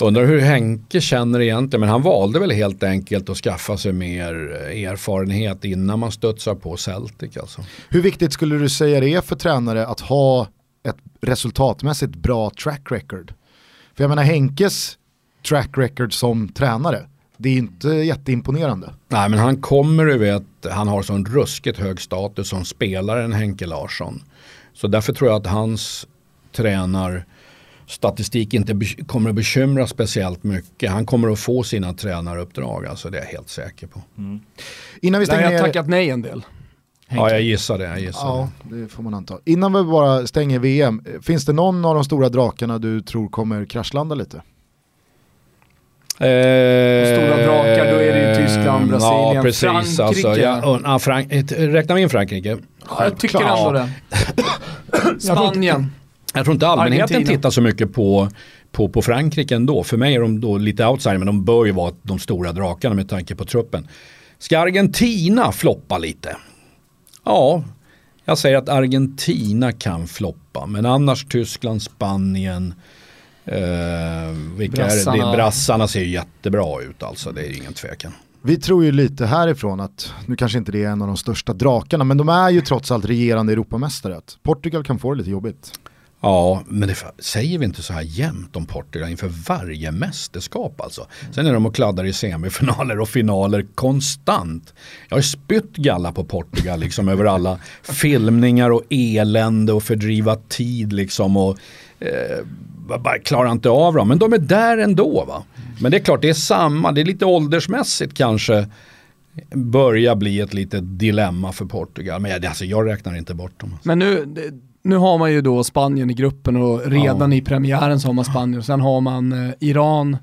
Undrar hur Henke känner egentligen, men han valde väl helt enkelt att skaffa sig mer erfarenhet innan man studsar på Celtic alltså. Hur viktigt skulle du säga det är för tränare att ha ett resultatmässigt bra track record? För jag menar Henkes track record som tränare, det är inte jätteimponerande. Nej men han kommer du vet, han har sån ruskigt hög status som spelaren Henke Larsson. Så därför tror jag att hans tränarstatistik inte kommer att bekymra speciellt mycket. Han kommer att få sina tränaruppdrag, alltså det är jag helt säker på. Innan vi har stänger jag ner... tackat nej en del. Ja jag gissar det, jag gissar Ja, det får man anta. Innan vi bara stänger VM, finns det någon av de stora drakarna du tror kommer kraschlanda lite? det. Stora drakar, då är det ju Tyskland, Brasilien, ja, precis, Frankrike. Alltså, ja, ja, Frank, räknar vi in Frankrike? Ja, jag tycker ändå det. (coughs) Spanien. Jag tror inte allmänheten Argentina. tittar så mycket på, på, på Frankrike ändå. För mig är de då lite outsider men de bör ju vara de stora drakarna med tanke på truppen. Ska Argentina floppa lite? Ja, jag säger att Argentina kan floppa. Men annars Tyskland, Spanien, eh, vilka är det? Brassarna. Brassarna ser ju jättebra ut alltså, det är ingen tvekan. Vi tror ju lite härifrån att, nu kanske inte det är en av de största drakarna, men de är ju trots allt regerande Europamästare. Portugal kan få det lite jobbigt. Ja, men det säger vi inte så här jämt om Portugal inför varje mästerskap alltså. Sen är de och kladdar i semifinaler och finaler konstant. Jag har spytt galla på Portugal liksom över alla filmningar och elände och fördriva tid liksom och eh, bara klarar inte av dem. Men de är där ändå va. Men det är klart det är samma, det är lite åldersmässigt kanske börjar bli ett litet dilemma för Portugal. Men jag, alltså, jag räknar inte bort dem. Alltså. Men nu, nu har man ju då Spanien i gruppen och redan Ja. i premiären så har man Spanien och sen har man eh, Iran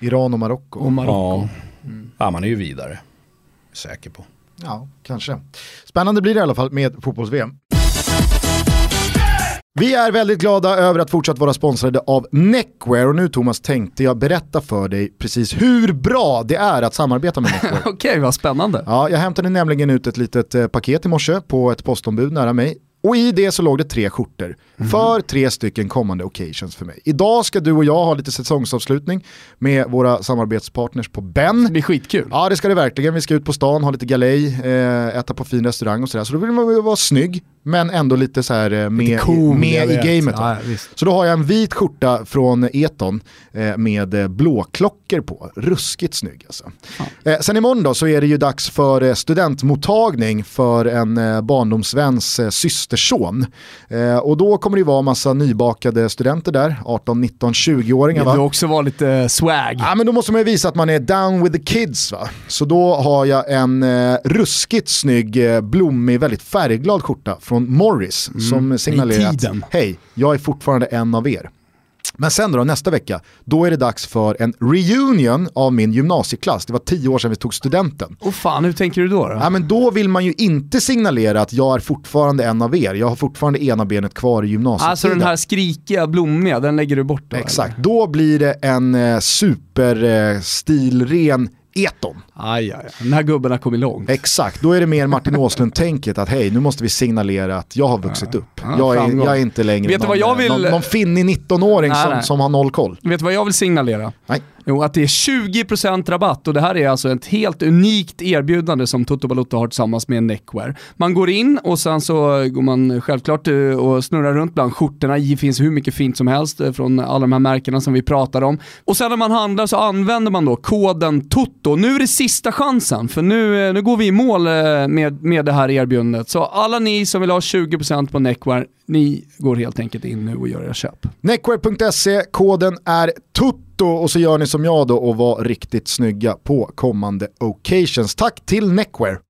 Iran och Marocko. och Marocko. Ja. ja, man är ju vidare. Säker på. Ja, kanske. Spännande blir det i alla fall med fotbolls-VM. Vi är väldigt glada över att fortsatt vara sponsrade av Neckwear och nu Thomas tänkte jag berätta för dig precis hur bra det är att samarbeta med Neckwear. (laughs) Okej, okay, vad spännande. Ja, jag hämtade nämligen ut ett litet eh, paket i morse på ett postombud nära mig och i det så låg det tre skjortor mm. för tre stycken kommande occasions för mig. Idag ska du och jag ha lite säsongsavslutning med våra samarbetspartners på Ben. Det blir skitkul. Ja det ska det verkligen. Vi ska ut på stan, ha lite galej, eh, äta på fin restaurang och sådär. Så då vill man vara snygg men ändå lite så här eh, med, cool, med i gamet. Ja, så då har jag en vit skjorta från Eton eh, med eh, blåklockor på. Ruskigt snygg alltså. Ja. Sen imorgon då så är det ju dags för studentmottagning för en barndomsväns systerson. Och då kommer det ju vara massa nybakade studenter där, 18, 19, 20-åringar. Vill du också vara lite swag? Ja men då måste man ju visa att man är down with the kids va. Så då har jag en ruskigt snygg, blommig, väldigt färgglad skjorta från Morris mm. som signalerar att hej, jag är fortfarande en av er. Men sen då, nästa vecka, då är det dags för en reunion av min gymnasieklass. Det var tio år sedan vi tog studenten. Och fan, hur tänker du då? Då, ja, men då vill man ju inte signalera att jag är fortfarande en av er. Jag har fortfarande ena benet kvar i gymnasietiden. Alltså den här skrikiga, blommiga, den lägger du bort då? Exakt, eller? då blir det en eh, superstilren eh, eton. Aj, aj, Den här gubben har kommit långt. Exakt, då är det mer Martin (laughs) Åslund-tänket att hej, nu måste vi signalera att jag har vuxit upp. Ja, jag, är, jag, är, inte längre Vet någon, jag vill... någon, någon finnig 19-åring som, som har noll koll. Vet du vad jag vill signalera? Nej. Jo, att det är 20% rabatt och det här är alltså ett helt unikt erbjudande som Toto Balotto har tillsammans med Neckwear. Man går in och sen så går man självklart eh, och snurrar runt bland skjortorna. Det finns hur mycket fint som helst eh, från alla de här märkena som vi pratar om. Och sen när man handlar så använder man då koden TOTO. Nu är det sista chansen, för nu, eh, nu går vi i mål med, med det här erbjudandet. Så alla ni som vill ha 20% på Neckwear, ni går helt enkelt in nu och gör era köp. Neckwear.se, koden är TOTO och så gör ni som jag då och var riktigt snygga på kommande occasions. Tack till Neckwear!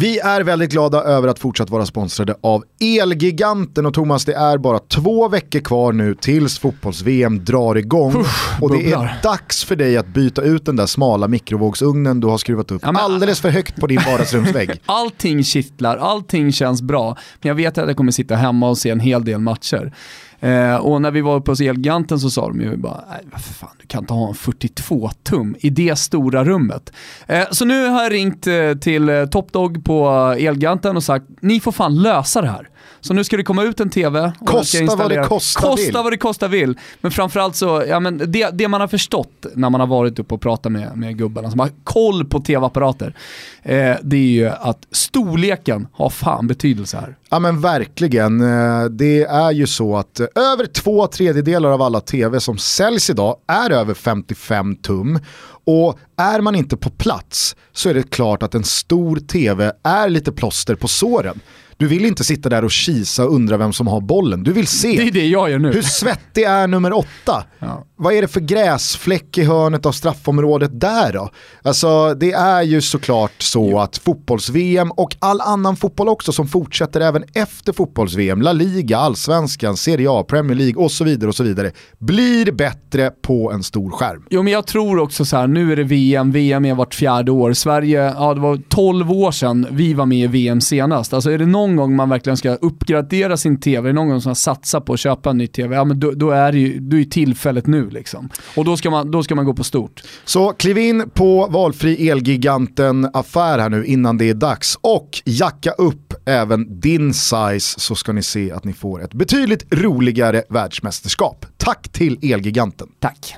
Vi är väldigt glada över att fortsatt vara sponsrade av Elgiganten och Thomas det är bara två veckor kvar nu tills fotbolls-VM drar igång. Uff, och det är dags för dig att byta ut den där smala mikrovågsugnen du har skruvat upp ja, men, alldeles för högt på din vardagsrumsvägg. (laughs) allting kittlar, allting känns bra. Men jag vet att jag kommer sitta hemma och se en hel del matcher. Eh, och när vi var uppe hos Elgiganten så sa de ju bara, nej vad fan, du kan inte ha en 42 tum i det stora rummet. Eh, så nu har jag ringt eh, till eh, Topdog på eh, Elgiganten och sagt, ni får fan lösa det här. Så nu ska det komma ut en TV. Kosta vad det kostar Kosta vill. vad det kostar vill. Men framförallt så, ja men det, det man har förstått när man har varit uppe och pratat med, med gubbarna som har koll på TV-apparater, eh, det är ju att storleken har fan betydelse här. Ja men verkligen. Eh, det är ju så att eh, över två tredjedelar av alla tv som säljs idag är över 55 tum. Och är man inte på plats så är det klart att en stor tv är lite plåster på såren. Du vill inte sitta där och kisa och undra vem som har bollen. Du vill se det är det jag gör nu. hur svettig är nummer åtta. Ja. Vad är det för gräsfläck i hörnet av straffområdet där då? Alltså det är ju såklart så att fotbolls-VM och all annan fotboll också som fortsätter även efter fotbolls-VM, La Liga, Allsvenskan, Serie A, Premier League och så vidare och så vidare, blir bättre på en stor skärm. Jo men jag tror också så här, nu är det VM, VM är vart fjärde år. Sverige, ja det var 12 år sedan vi var med i VM senast. Alltså är det någon gång man verkligen ska uppgradera sin tv, är det någon gång som satsar på att köpa en ny tv, ja men då, då är det ju, då är tillfället nu liksom. Och då ska, man, då ska man gå på stort. Så kliv in på valfri Elgiganten-affär här nu innan det är dags och jacka upp även din size så ska ni se att ni får ett betydligt roligare världsmästerskap. Tack till Elgiganten. Tack.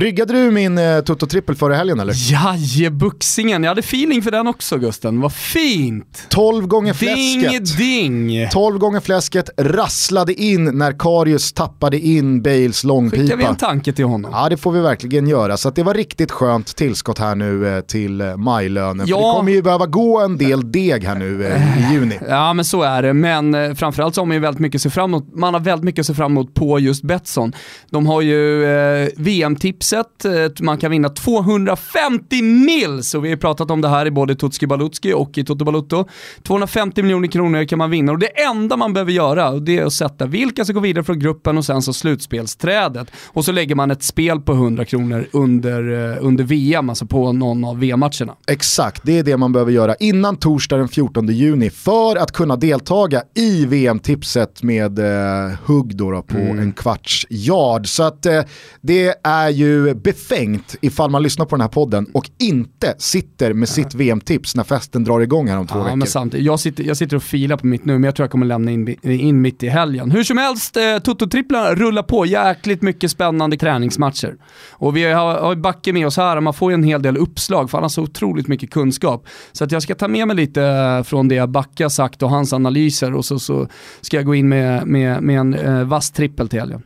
Ryggade du min eh, Toto-trippel förra helgen eller? Jajebuxingen, jag hade feeling för den också Gusten. Vad fint! 12 gånger fläsket. Ding ding! 12 gånger fläsket rasslade in när Karius tappade in Bales långpipa. Skickar vi en tanke till honom? Ja det får vi verkligen göra. Så det var riktigt skönt tillskott här nu eh, till eh, majlönen. Ja. För det kommer ju behöva gå en del deg här nu eh, i juni. (laughs) Ja men så är det, men eh, framförallt så har man ju väldigt mycket att se fram emot. Man har väldigt mycket att se fram emot på just Betsson. De har ju eh, VM-tips VM-tipset. Eh, man kan vinna 250 mils och vi har pratat om det här i både Tutski Balutski och i Toto Balutto. 250 miljoner kronor kan man vinna och det enda man behöver göra det är att sätta vilka som går vidare från gruppen och sen så slutspelsträdet. Och så lägger man ett spel på 100 kronor under, eh, under VM, alltså på någon av VM-matcherna. Exakt, det är det man behöver göra innan torsdag den 14 juni för att kunna deltaga i VM-tipset med eh, hugg då, då på mm. en kvarts yard. Så att eh, det är ju befängt ifall man lyssnar på den här podden och inte sitter med sitt VM-tips när festen drar igång här om två ja, veckor. Men samtidigt, jag, sitter, jag sitter och filar på mitt nu, men jag tror jag kommer lämna in, in mitt i helgen. Hur som helst, eh, Toto-tripplarna rullar på jäkligt mycket spännande träningsmatcher. Och vi har, har Backe med oss här, man får ju en hel del uppslag för han har så otroligt mycket kunskap. Så att jag ska ta med mig lite eh, från det Backe har sagt och hans analyser och så, så ska jag gå in med, med, med en eh, vass trippel till helgen.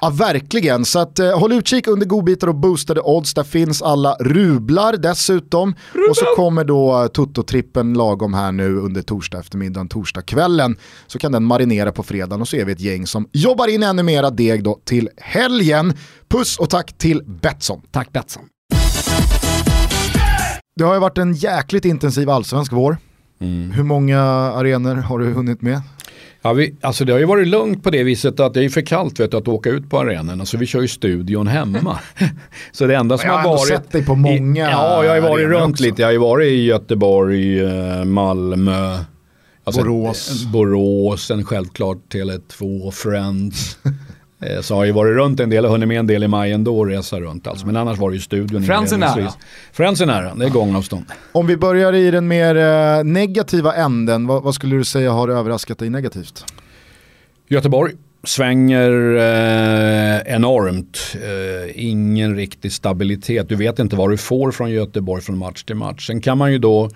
Ja, verkligen. Så att, eh, håll utkik under godbitar och boostade odds. Där finns alla rublar dessutom. Rubel! Och så kommer då Toto-trippen lagom här nu under torsdag eftermiddagen, torsdagskvällen. Så kan den marinera på fredagen och så är vi ett gäng som jobbar in ännu mera deg då till helgen. Puss och tack till Betsson. Tack Betsson. Det har ju varit en jäkligt intensiv allsvensk vår. Mm. Hur många arenor har du hunnit med? Ja, vi, alltså det har ju varit lugnt på det viset att det är för kallt vet du, att åka ut på arenorna så vi kör ju studion hemma. (laughs) så det enda som jag har varit... Jag har sett dig på många i, Ja, jag har varit runt också. lite. Jag har varit i Göteborg, eh, Malmö, alltså, Borås. Borås, en självklart Tele2, Friends. (laughs) Eh, så har ju varit runt en del och hunnit med en del i maj ändå och resa runt alltså. Men annars var det ju studion. Friends är nära. Friends är nära, det är gångavstånd. Om vi börjar i den mer eh, negativa änden, vad, vad, skulle du säga har överraskat dig negativt? Göteborg svänger eh, enormt. Eh, ingen riktig stabilitet. Du vet inte vad du får från Göteborg från match till match. Sen kan man ju då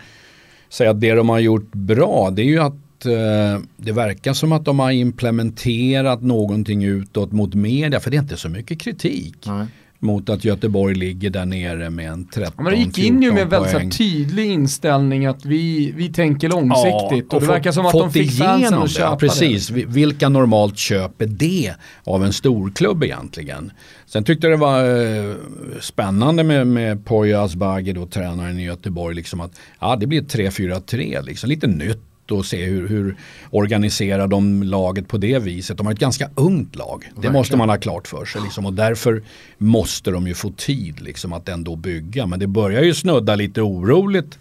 säga att det de har gjort bra det är ju att Eh, det verkar som att de har implementerat någonting utåt mot media, för det är inte så mycket kritik. Nej. mot att Göteborg ligger där nere med en 13 Men det gick in ju med en väldigt tydlig inställning att vi, vi tänker långsiktigt ja, och, och det verkar som att de fick fansen att köpa det. Precis, det. vilka normalt köper det av en storklubb egentligen? Sen tyckte jag det var eh, spännande med, med Poya Asbaghi, då, tränaren i Göteborg, liksom att ja, det blir 3-4-3, liksom, lite nytt och se hur, hur organiserar de laget på det viset. De har ett ganska ungt lag. Det Verkligen. måste man ha klart för sig. Liksom. Och därför måste de ju få tid liksom, att ändå bygga. Men det börjar ju snudda lite oroligt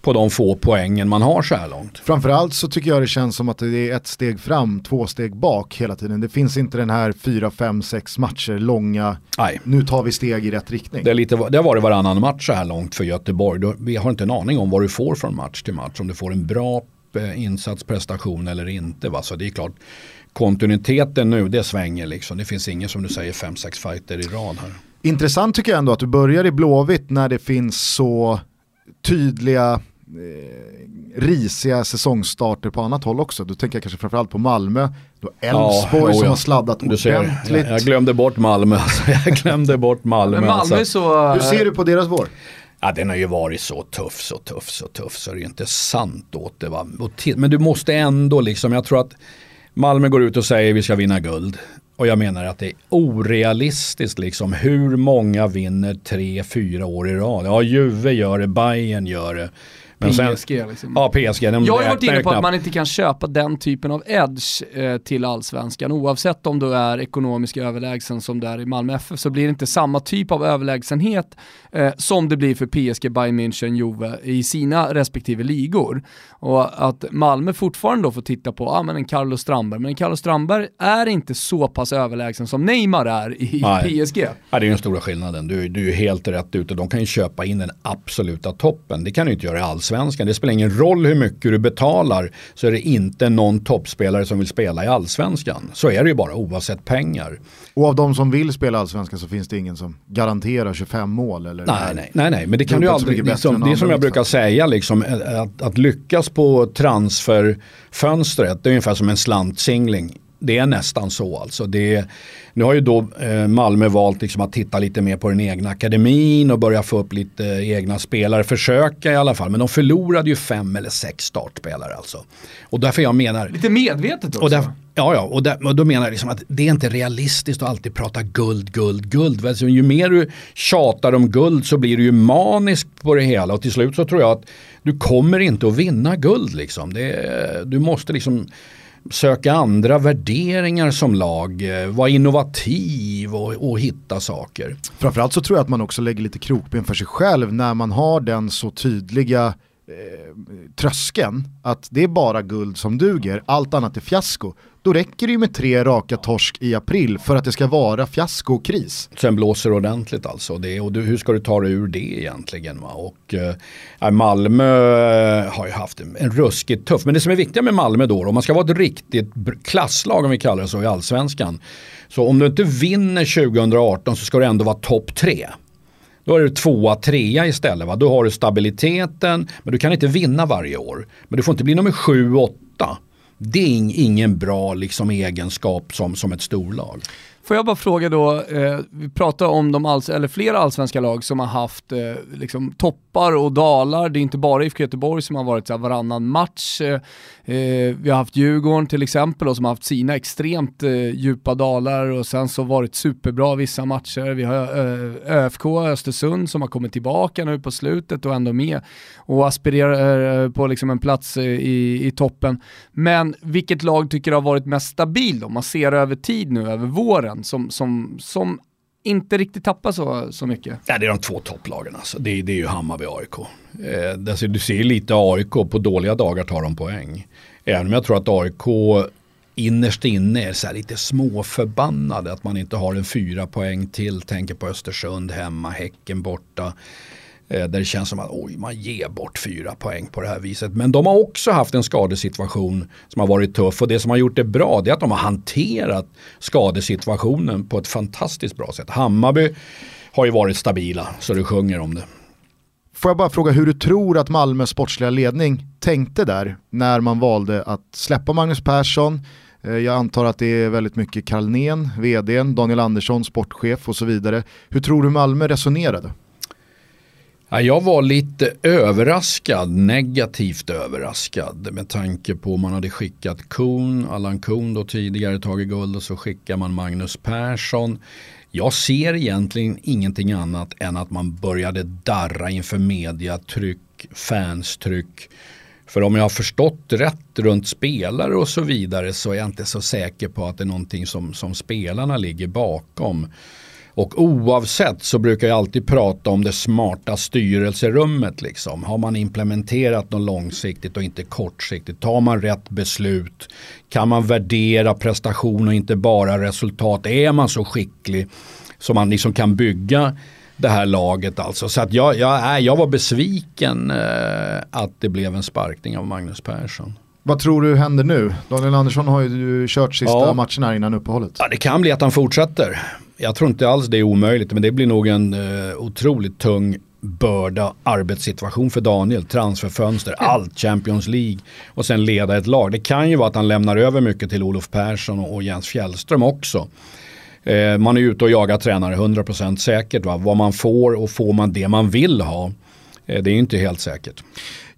på de få poängen man har så här långt. Framförallt så tycker jag det känns som att det är ett steg fram, två steg bak hela tiden. Det finns inte den här fyra, fem, sex matcher långa, Nej. nu tar vi steg i rätt riktning. Det, är lite, det har varit varannan match så här långt för Göteborg. Vi har inte en aning om vad du får från match till match. Om du får en bra Eh, insatsprestation eller inte. Va? Så det är klart, kontinuiteten nu det svänger liksom. Det finns ingen som du säger 5-6 fighter i rad här. Intressant tycker jag ändå att du börjar i Blåvitt när det finns så tydliga eh, risiga säsongstarter på annat håll också. Du tänker kanske framförallt på Malmö, då Elfsborg ja, som har sladdat ordentligt. Ser, jag, jag, glömde bort Malmö, alltså. (laughs) jag glömde bort Malmö. Men Malmö alltså. så... Hur ser du på deras vår? Ja, den har ju varit så tuff, så tuff, så tuff så det är inte sant åt det. Va? Men du måste ändå liksom, jag tror att Malmö går ut och säger vi ska vinna guld. Och jag menar att det är orealistiskt liksom hur många vinner tre, fyra år i rad. Ja, Juve gör det, Bayern gör det. Men sen, PSG liksom. Ja, PSG. jag har varit inne på att man inte kan köpa den typen av edge eh, till allsvenskan. Oavsett om du är ekonomisk överlägsen som det är i Malmö FF så blir det inte samma typ av överlägsenhet eh, som det blir för PSG, Bayern München, Juve i sina respektive ligor. Och att Malmö fortfarande då får titta på, ja ah, men en Carlos Strandberg, men en Carlos Strandberg är inte så pass överlägsen som Neymar är i Nej. PSG. Ja, det är den stora skillnaden, du, du är helt rätt ute. De kan ju köpa in den absoluta toppen, det kan du inte göra alls allsvenskan. Det spelar ingen roll hur mycket du betalar så är det inte någon toppspelare som vill spela i allsvenskan. Så är det ju bara oavsett pengar. Och av de som vill spela allsvenskan så finns det ingen som garanterar 25 mål? Eller nej, nej, nej, nej, men det kan du aldrig. Liksom, det är som jag brukar säga, liksom, att, att lyckas på transferfönstret, det är ungefär som en slantsingling det är nästan så alltså. Det, nu har ju då eh, Malmö valt liksom att titta lite mer på den egna akademin och börja få upp lite egna spelare, försöka i alla fall. Men de förlorade ju fem eller sex startspelare alltså. Och därför jag menar... Lite medvetet också. Och därför, Ja, ja, och, där, och då menar jag liksom att det är inte realistiskt att alltid prata guld, guld, guld. Alltså, ju mer du tjatar om guld så blir du ju manisk på det hela och till slut så tror jag att du kommer inte att vinna guld. Liksom. Det, du måste liksom söka andra värderingar som lag, eh, vara innovativ och, och, hitta saker. Framförallt så tror jag att man också lägger lite krokben för sig själv när man har den så tydliga eh, tröskeln att det är bara guld som duger, allt annat är fiasko då räcker det ju med tre raka torsk i april för att det ska vara fiasko och kris. Sen blåser det ordentligt alltså. Det, och du, hur ska du ta dig ur det egentligen? Va? Och, eh, äh, Malmö eh, har ju haft en, en ruskigt tuff, men det som är viktigt med Malmö då, om man ska vara ett riktigt klasslag om vi kallar det så i allsvenskan. Så om du inte vinner 2018 så ska du ändå vara topp tre. Då är du tvåa, trea istället. Va? Då har du stabiliteten, men du kan inte vinna varje år. Men du får inte bli nummer sju, åtta. Det är ingen bra liksom, egenskap som, som ett storlag. Får jag bara fråga då, eh, vi pratar om de alls, eller flera allsvenska lag som har haft eh, liksom toppar och dalar. Det är inte bara IFK Göteborg som har varit så här, varannan match. Eh, eh vi har haft Djurgården till exempel och som har haft sina extremt eh, djupa dalar och sen så varit superbra vissa matcher. Vi har eh, ÖFK Östersund som har kommit tillbaka nu på slutet och ändå med och aspirerar eh, på liksom en plats eh, i, i toppen. Men vilket lag tycker du har varit mest stabil om man ser över tid nu, över våren? Milan som, som, som inte riktigt tappar så, så mycket? Ja, det är de två topplagen alltså. Det, det är ju Hammarby och AIK. Eh, alltså, du ser lite AIK, på dåliga dagar tar de poäng. Även om jag tror att AIK innerst inne är så lite småförbannade att man inte har en fyra poäng till. Tänker på Östersund hemma, Häcken borta. Eh, där det känns som att oj, man ger bort fyra poäng på det här viset. Men de har också haft en skadesituation som har varit tuff och det som har gjort det bra det är att de har hanterat skadesituationen på ett fantastiskt bra sätt. Hammarby har ju varit stabila så det sjunger om det. Får jag bara fråga hur du tror att Malmös sportsliga ledning tänkte där när man valde att släppa Magnus Persson, eh, jag antar att det är väldigt mycket Carlnén, vdn, Daniel Andersson, sportchef och så vidare. Hur tror du Malmö resonerade? Ja, jag var lite överraskad, negativt överraskad med tanke på man hade skickat Kuhn, Allan Kuhn då tidigare tagit guld och så skickar man Magnus Persson. Jag ser egentligen ingenting annat än att man började darra inför mediatryck, fanstryck. För om jag har förstått rätt runt spelare och så vidare så är jag inte så säker på att det är någonting som, som spelarna ligger bakom. Och oavsett så brukar jag alltid prata om det smarta styrelserummet. Liksom. Har man implementerat något långsiktigt och inte kortsiktigt? Tar man rätt beslut? Kan man värdera prestation och inte bara resultat? Är man så skicklig så man liksom kan bygga det här laget alltså. Så att jag, jag, jag var besviken eh, att det blev en sparkning av Magnus Persson. Vad tror du händer nu? Daniel Andersson har ju kört sista ja. matcherna innan uppehållet. Ja, det kan bli att han fortsätter jag tror inte alls det är omöjligt men det blir nog en uh, otroligt tung börda arbetssituation för Daniel. Transferfönster, allt Champions League och sen leda ett lag. Det kan ju vara att han lämnar över mycket till Olof Persson och, och Jens Fjällström också. Eh, man är ute och jagar tränare 100% säkert. Va? Vad man får och får man det man vill ha. Eh, det är inte helt säkert.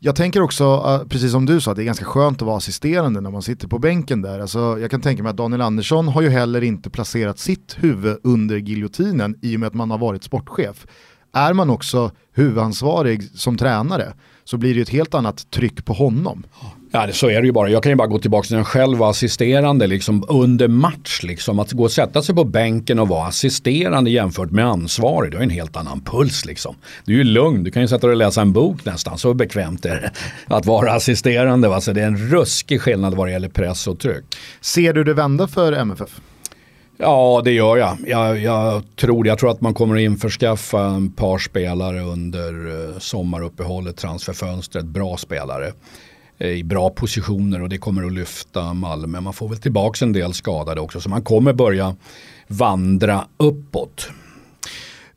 Jag tänker också, ah, precis som du sa, att det är ganska skönt att vara assisterande när man sitter på bänken där. Alltså, jag kan tänka mig att Daniel Andersson har ju heller inte placerat sitt huvud under giljotinen i och med att man har varit sportchef. Är man också huvudansvarig som tränare så blir det ett helt annat tryck på honom. Ja, så är det ju bara. Jag kan ju bara gå tillbaka till jag själv var assisterande liksom, under match. Liksom. Att gå och sätta sig på bänken och vara assisterande jämfört med ansvarig, det har en helt annan puls. Liksom. Du är ju lugn, du kan ju sätta dig och läsa en bok nästan. Så bekvämt är det att vara assisterande. Va? Så det är en ruskig skillnad vad det gäller press och tryck. Ser du det vända för MFF? Ja, det gör jag. jag. Jag, tror, jag tror att man kommer att införskaffa en par spelare under eh, sommaruppehållet, transferfönstret, bra spelare i bra positioner och det kommer att lyfta Malmö. Man får väl tillbaka en del skadade också så man kommer börja vandra uppåt.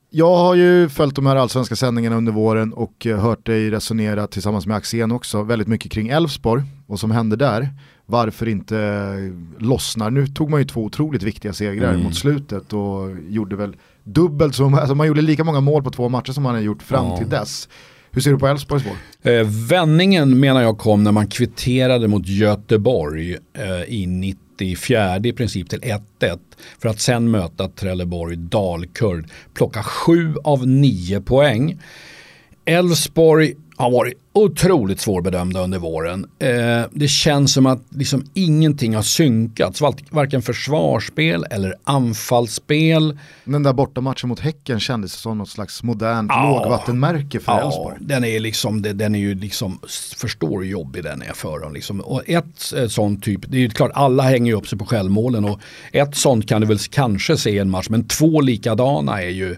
Jag har ju följt de här allsvenska sändningarna under våren och eh, hört dig resonera tillsammans med Axén också väldigt mycket kring Elfsborg och som hände där varför inte lossnar. Nu tog man ju två otroligt viktiga segrar mm. mot slutet och gjorde väl dubbelt så, alltså man gjorde lika många mål på två matcher som man har gjort fram ja. till dess. Hur ser du på Elfsborgs mål? Eh, vändningen menar jag kom när man kvitterade mot Göteborg eh, i 94 i princip till 1-1 för att sen möta Trelleborg Dalkurd. Plocka 7 av 9 poäng. Elfsborg har varit otroligt svårbedömda under våren. Eh, det känns som att liksom ingenting har synkats, varken försvarsspel eller anfallsspel. Den där bortamatchen mot Häcken kändes som något slags modernt ja, lågvattenmärke för Elfsborg. Ja, den är, liksom, den är ju liksom, förstår hur jobbig den är för dem. Liksom. Och ett eh, sånt typ, det är ju klart alla hänger ju upp sig på självmålen och ett sånt kan du väl kanske se i en match, men två likadana är ju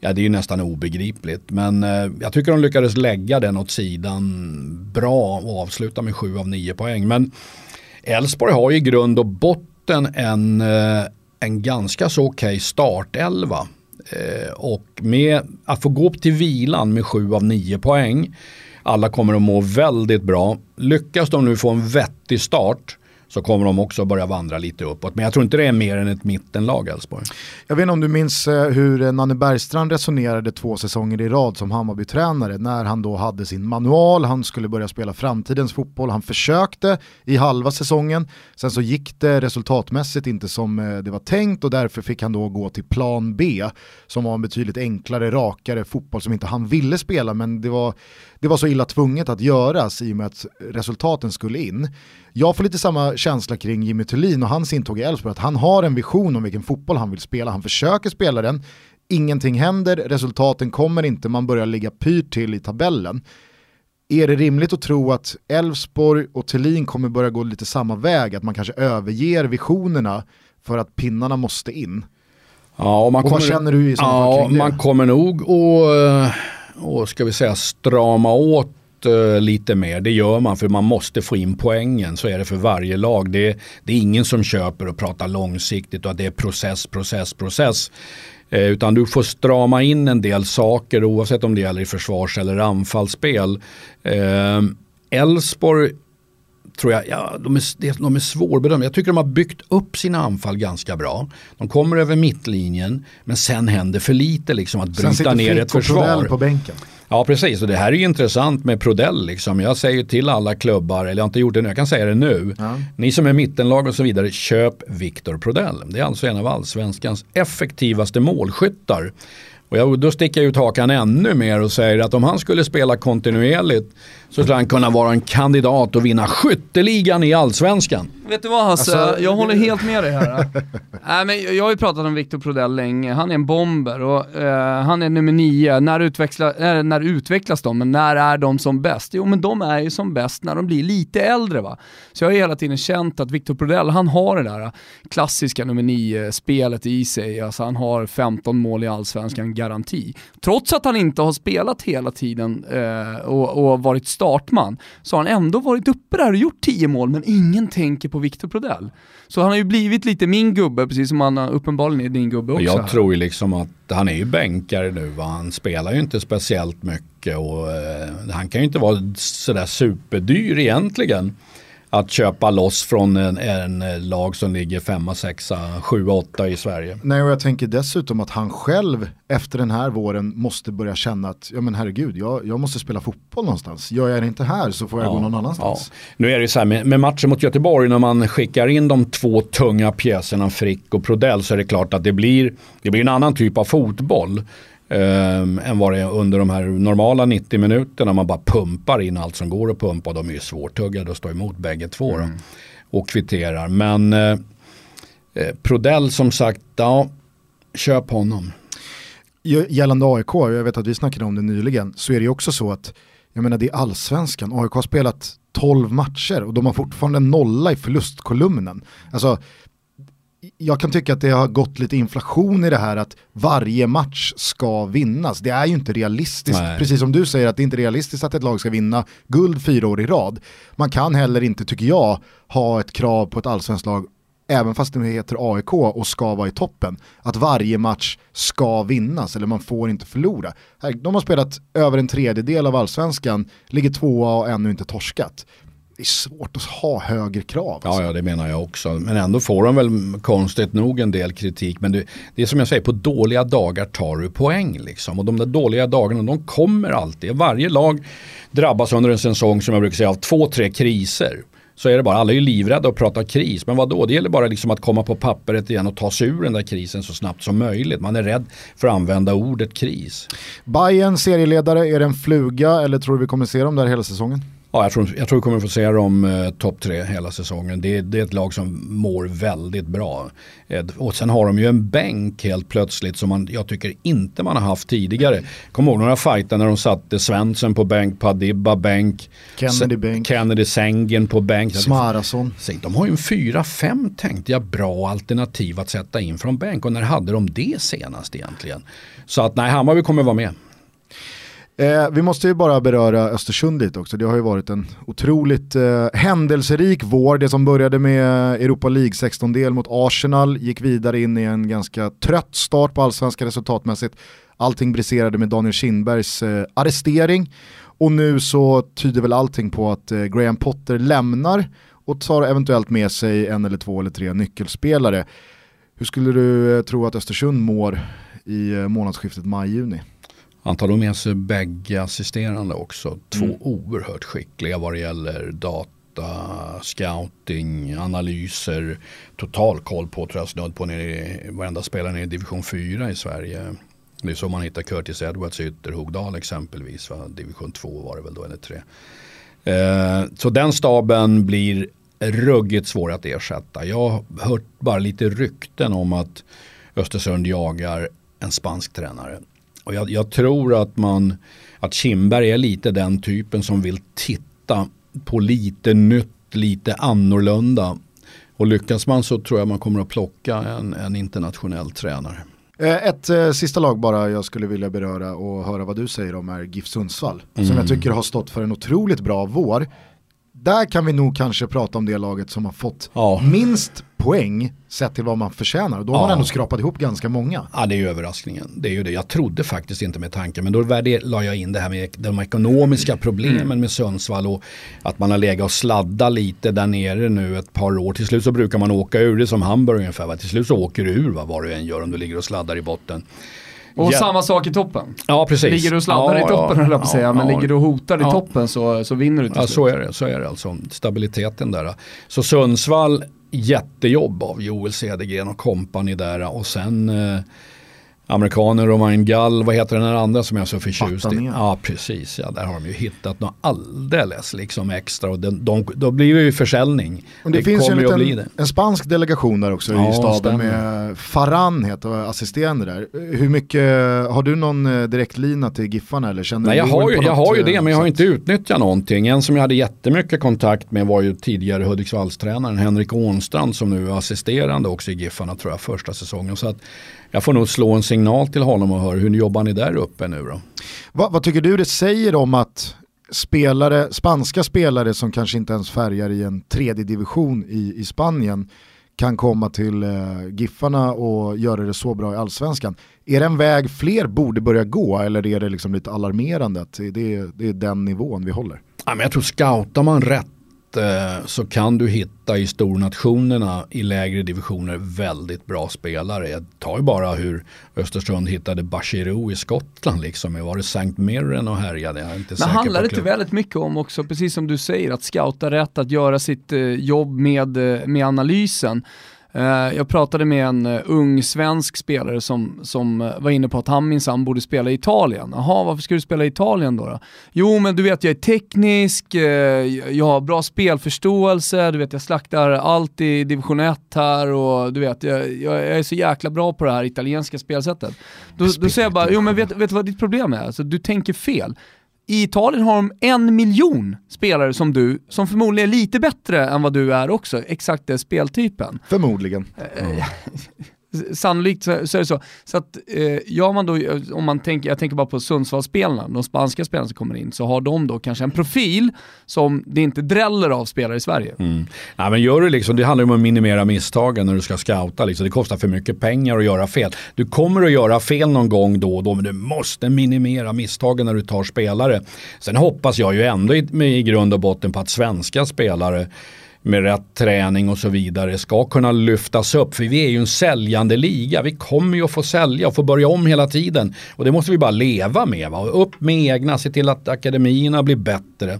ja, det är ju nästan obegripligt. Men eh, jag tycker de lyckades lägga den åt sidan bra och avsluta med 7 av 9 poäng. Men Elfsborg har ju i grund och botten en, eh, en ganska så okej okay startelva. Eh, och med att få gå upp till vilan med 7 av 9 poäng. Alla kommer att må väldigt bra. Lyckas de nu få en vettig start så kommer de också börja vandra lite uppåt. Men jag tror inte det är mer än ett mittenlag Elfsborg. Jag vet inte om du minns eh, hur eh, Nanne Bergstrand resonerade två säsonger i rad som Hammarby-tränare när han då hade sin manual, han skulle börja spela framtidens fotboll, han försökte i halva säsongen, sen så gick det resultatmässigt inte som eh, det var tänkt och därför fick han då gå till plan B som var en betydligt enklare, rakare fotboll som inte han ville spela men det var, det var så illa tvunget att göras i och med att resultaten skulle in. Jag får lite samma känsla kring Jimmy Thulin och hans intåg i Elfsborg, att han har en vision om vilken fotboll han vill spela, han försöker spela den, ingenting händer, resultaten kommer inte, man börjar ligga pyrt till i tabellen. Är det rimligt att tro att Elfsborg och Thelin kommer börja gå lite samma väg, att man kanske överger visionerna för att pinnarna måste in? Ja, och man och kommer, vad känner du i ja, kring det? Man kommer nog att, och ska vi säga, strama åt eh, lite mer. Det gör man för man måste få in poängen. Så är det för varje lag. Det, det är ingen som köper och pratar långsiktigt och att det är process, process, process. Eh, utan du får strama in en del saker oavsett om det gäller i försvars eller anfallsspel. Eh, tror jag, ja, de, är, de är svårbedömda. Jag tycker de har byggt upp sina anfall ganska bra. De kommer över mittlinjen men sen händer för lite liksom att bryta ner ett försvar. på bänken. Ja precis och det här är ju intressant med Prodell. Liksom. Jag säger till alla klubbar, eller jag har inte gjort det nu, jag kan säga det nu. Ja. Ni som är mittenlag och så vidare, köp Viktor Prodell. Det är alltså en av allsvenskans effektivaste målskyttar. Och jag, då sticker jag ut hakan ännu mer och säger att om han skulle spela kontinuerligt så skulle han kunna vara en kandidat och vinna skytteligan i allsvenskan. Vet du vad Hasse, alltså, jag håller helt med dig här. (laughs) äh, men jag har ju pratat om Victor Prodell länge, han är en bomber och uh, han är nummer nio. När, utveckla, när utvecklas de? Men när är de som bäst? Jo men de är ju som bäst när de blir lite äldre va. Så jag har hela tiden känt att Victor Prodell, han har det där klassiska nummer nio spelet i sig. Alltså han har 15 mål i allsvenskan, garanti. Trots att han inte har spelat hela tiden uh, och, och varit startman, så har han ändå varit uppe där och gjort 10 mål, men ingen tänker på Victor Prodell. Så han har ju blivit lite min gubbe, precis som han uppenbarligen är din gubbe också. Jag tror ju liksom att han är ju bänkare nu, va? han spelar ju inte speciellt mycket och eh, han kan ju inte vara sådär superdyr egentligen att köpa loss från en, en lag som ligger femma, sexa, sjua, åtta i Sverige. Nej och jag tänker dessutom att han själv efter den här våren måste börja känna att ja men herregud jag, jag måste spela fotboll någonstans. Gör jag det inte här så får jag ja, gå någon annanstans. Ja. Nu är det så här med, med, matchen mot Göteborg när man skickar in de två tunga pjäserna Frick och Prodell så är det klart att det blir, det blir en annan typ av fotboll. Um, än vad det är under de här normala 90 minuterna. Man bara pumpar in allt som går att pumpa. De är ju svårtuggade och står emot bägge två. Mm. och kvitterar. Men uh, Prodell som sagt, ja, köp honom. Gällande AIK, jag vet att vi snackade om det nyligen, så är det ju också så att jag menar det är allsvenskan, AIK har spelat 12 matcher och de har fortfarande nolla i förlustkolumnen. Alltså jag kan tycka att det har gått lite inflation i det här att varje match ska vinnas. Det är ju inte realistiskt, Nej. precis som du säger att det är inte realistiskt att ett lag ska vinna guld fyra år i rad. Man kan heller inte, tycker jag, ha ett krav på ett allsvenskt lag även fast det heter AIK och ska vara i toppen, att varje match ska vinnas eller man får inte förlora. De har spelat över en tredjedel av allsvenskan, ligger tvåa och ännu inte torskat det är svårt att ha högre krav. Alltså. Ja, ja, det menar jag också. Men ändå får de väl konstigt nog en del kritik. Men det, det är som jag säger, på dåliga dagar tar du poäng. Liksom. Och de där dåliga dagarna, de kommer alltid. Varje lag drabbas under en säsong, som jag brukar säga, av två, tre kriser. Så är det bara, alla är ju livrädda att prata kris. Men vad då? det gäller bara liksom att komma på pappret igen och ta sig ur den där krisen så snabbt som möjligt. Man är rädd för att använda ordet kris. Bayern serieledare, är det en fluga eller tror du vi kommer se dem där hela säsongen? Ja, jag tror, jag tror vi kommer få se dem eh, topp tre hela säsongen. Det, det, är ett lag som mår väldigt bra. Eh, och sen har de ju en bänk helt plötsligt som man, jag tycker inte man har haft tidigare. Kommer ihåg några fighter när de satte Svensson på bänk, Padibba bänk, Kennedy bänk, Kennedy Sängen på bänk. Smarason. De har ju en fyra, fem tänkte jag bra alternativ att sätta in från bänk. Och när hade de det senast egentligen? Så att nej, Hammarby kommer vara med. Eh, vi måste ju bara beröra Östersund lite också. Det har ju varit en otroligt eh, händelserik vår. Det som började med Europa League 16-del mot Arsenal gick vidare in i en ganska trött start på allsvenska resultatmässigt. Allting briserade med Daniel Kindbergs eh, arrestering och nu så tyder väl allting på att eh, Graham Potter lämnar och tar eventuellt med sig en eller två eller tre nyckelspelare. Hur skulle du eh, tro att Östersund mår i eh, månadsskiftet maj-juni? Han tar då med sig bägge assisterande också. Två mm. oerhört skickliga vad det gäller data, scouting, analyser. Total koll på tror jag snudd på nere varenda spelare i division 4 i Sverige. Det är så man hittar Curtis Edwards i Ytterhogdal exempelvis. Va? Division 2 var det väl då eller 3. Eh, så den staben blir ruggigt svår att ersätta. Jag har hört bara lite rykten om att Östersund jagar en spansk tränare. Och jag, jag, tror att man, att Kimberg är lite den typen som vill titta på lite nytt, lite annorlunda. Och lyckas man så tror jag man kommer att plocka en, en internationell tränare. Eh, ett eh, sista lag bara jag skulle vilja beröra och höra vad du säger om är GIF Sundsvall. Mm. Som jag tycker har stått för en otroligt bra vår där kan vi nog kanske prata om det laget som har fått ja. minst poäng sett till vad man förtjänar. Då har ja. man ändå skrapat ihop ganska många. Ja det är ju överraskningen. Det är ju det. Jag trodde faktiskt inte med tanken. Men då la jag in det här med de ekonomiska problemen mm. med Sundsvall och att man har legat och sladdat lite där nere nu ett par år. Till slut så brukar man åka ur det som Hamburg ungefär. Va? Till slut så åker du ur va? vad du än gör om du ligger och sladdar i botten. Och ja. samma sak i toppen. Ja, precis. Ligger du och sladdar ja, i toppen, ja, jag på säga, men ligger du och hotar i toppen så, så vinner du till ja, så är det. Så är det alltså. Stabiliteten där. Så Sundsvall, jättejobb av Joel Cedergren och kompani där. Och sen eh, amerikaner, Romain Gall, vad heter den här andra som jag är så förtjust i? Ja precis, ja, där har de ju hittat något alldeles liksom extra och de, de, då blir det ju försäljning. Och det, det finns ju en, liten, en spansk delegation där också ja, i staben stämmer. med Farran heter assisterande där. Hur mycket, har du någon eh, direktlina till Giffarna eller känner Nej, jag har, ju, jag har ju det men jag har inte utnyttjat någonting. En som jag hade jättemycket kontakt med var ju tidigare Hudiksvallstränaren Henrik Ånstrand som nu är assisterande också i Giffarna tror jag första säsongen. Så att jag får nog slå en signal till honom och höra hur jobbar ni där uppe nu då? Vad, vad tycker du det säger om att spelare, spanska spelare som kanske inte ens färgar i en tredje division i, i Spanien kan komma till eh, Giffarna och göra det så bra i allsvenskan. Är det en väg fler borde börja gå eller är det liksom lite alarmerande att det är, det är den nivån vi håller? Ja, men jag tror scoutar man rätt så kan du hitta i stornationerna i lägre divisioner väldigt bra spelare. Jag tar ju bara hur Östersund hittade Bachirou i Skottland liksom. Var det St. Mirren och härjade? Jag är inte Men handlar det inte väldigt mycket om också, precis som du säger, att scouta rätt, att göra sitt eh, jobb med, eh, med analysen. Eh, jag pratade med en uh, ung svensk spelare som, som uh, var inne på att han minsann borde spela i Italien. Jaha, varför ska du spela i Italien då, då? Jo, men du vet jag är teknisk, jag har bra spelförståelse, du vet jag slaktar allt i division 1 här och du vet jag, jag, är så jäkla bra på det här italienska spelsättet. Då, då säger jag bara, jo men vet, vet du vad ditt problem är? Alltså, du tänker fel. I Italien har de en miljon spelare som du, som förmodligen är lite bättre än vad du är också, exakt den speltypen. Förmodligen. Mm. Sannolikt så, så, är det så. Så att, eh, gör man då, eh, om man tänker, jag tänker bara på Sundsvallsspelarna, de spanska spelarna som kommer in, så har de då kanske en profil som det inte dräller av spelare i Sverige. Mm. Ja, men gör du liksom, det handlar om att minimera misstagen när du ska scouta. Liksom. Det kostar för mycket pengar att göra fel. Du kommer att göra fel någon gång då och då, men du måste minimera misstagen när du tar spelare. Sen hoppas jag ju ändå i, i grund och botten på att svenska spelare med rätt träning och så vidare ska kunna lyftas upp. För vi är ju en säljande liga. Vi kommer ju att få sälja och få börja om hela tiden. Och det måste vi bara leva med. Va? Upp med egna, se till att akademierna blir bättre.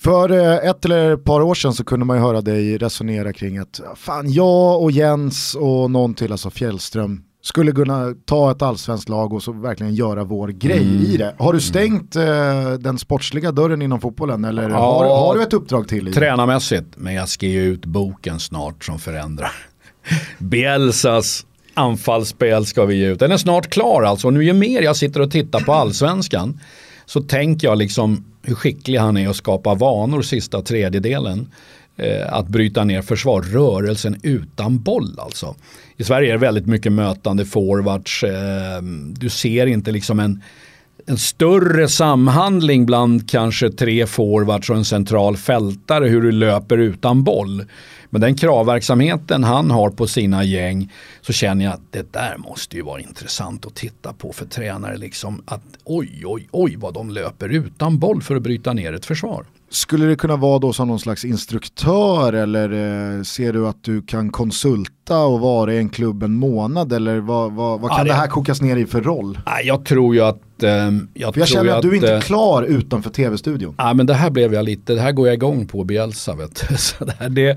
För eh, ett eller ett par år sedan så kunde man ju höra dig resonera kring att fan jag och Jens och någon till, alltså Fjällström, skulle kunna ta ett allsvenskt lag och så verkligen göra vår grej mm. i det. Har du stängt eh, den sportsliga dörren inom fotbollen eller ja, har, har, du ett uppdrag till? I tränarmässigt, men jag ska ge ut boken snart som förändrar. (laughs) Bielsas anfallsspel ska vi ge ut. Den är snart klar alltså. Nu ju mer jag sitter och tittar på allsvenskan så tänker jag liksom hur skicklig han är att skapa vanor sista tredjedelen. Eh, att bryta ner försvar, rörelsen utan boll alltså. I Sverige är det väldigt mycket mötande forwards. Eh, du ser inte liksom en, en större samhandling bland kanske tre forwards och en central fältare hur du löper utan boll. Men den kravverksamheten han har på sina gäng så känner jag att det där måste ju vara intressant att titta på för tränare. Liksom att oj, oj, oj vad de löper utan boll för att bryta ner ett försvar. Skulle det kunna vara då som någon slags instruktör eller eh, ser du att du kan konsulta och vara i en klubb en månad eller vad, vad, vad kan ja, det... det... här kokas ner i för roll? Jag tror ju att... Eh, jag, jag känner att, att, du är inte är klar utanför tv-studion. Ja men det här blev jag lite, det här går jag igång på Bielsa vet du. (laughs) Så det, det,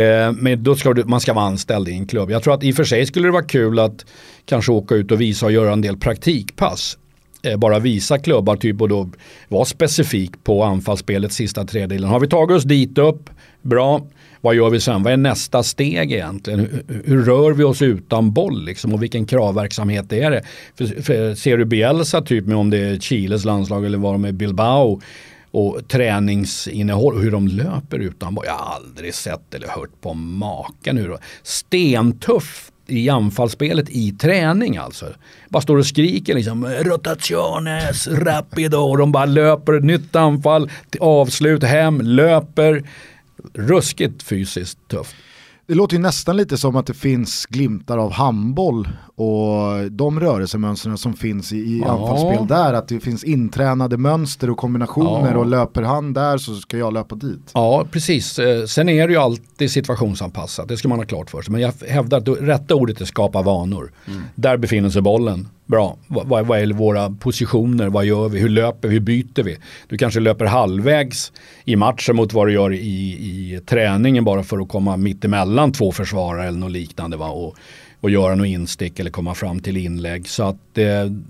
eh, men då ska du, man ska vara anställd i en klubb. Jag tror att i och för sig skulle det vara kul att kanske åka ut och visa och göra en del praktikpass. Eh, bara visa klubbar typ och då vara specifik på anfallsspelets sista tredjedelen. Har vi tagit oss dit upp, bra. Vad gör vi sen? Vad är nästa steg egentligen? Hur, hur rör vi oss utan boll liksom? och vilken kravverksamhet är det? För, för, ser du Bielsa typ med om det är Chiles landslag eller vad de är Bilbao och träningsinnehåll och hur de löper utan boll. Jag har aldrig sett eller hört på maken. Hur Stentuff i anfallsspelet i träning alltså. Bara står och skriker liksom rotationes, rapido och de bara löper, nytt anfall, avslut, hem, löper. Ruskigt fysiskt tufft. Det låter ju nästan lite som att det finns glimtar av handboll och de rörelsemönstren som finns i, i ja. anfallsspel där, att det finns intränade mönster och kombinationer ja. och löper han där så ska jag löpa dit. Ja, precis. Eh, sen är det ju alltid situationsanpassat, det ska man ha klart för sig. Men jag hävdar att rätta ordet är skapa vanor. Mm. Där befinner sig bollen. Bra, vad, vad är våra positioner, vad gör vi, hur löper vi, hur byter vi? Du kanske löper halvvägs i matchen mot vad du gör i, i träningen bara för att komma mitt emellan två försvarare eller något liknande. Va? Och, och göra något instick eller komma fram till inlägg. Så att eh,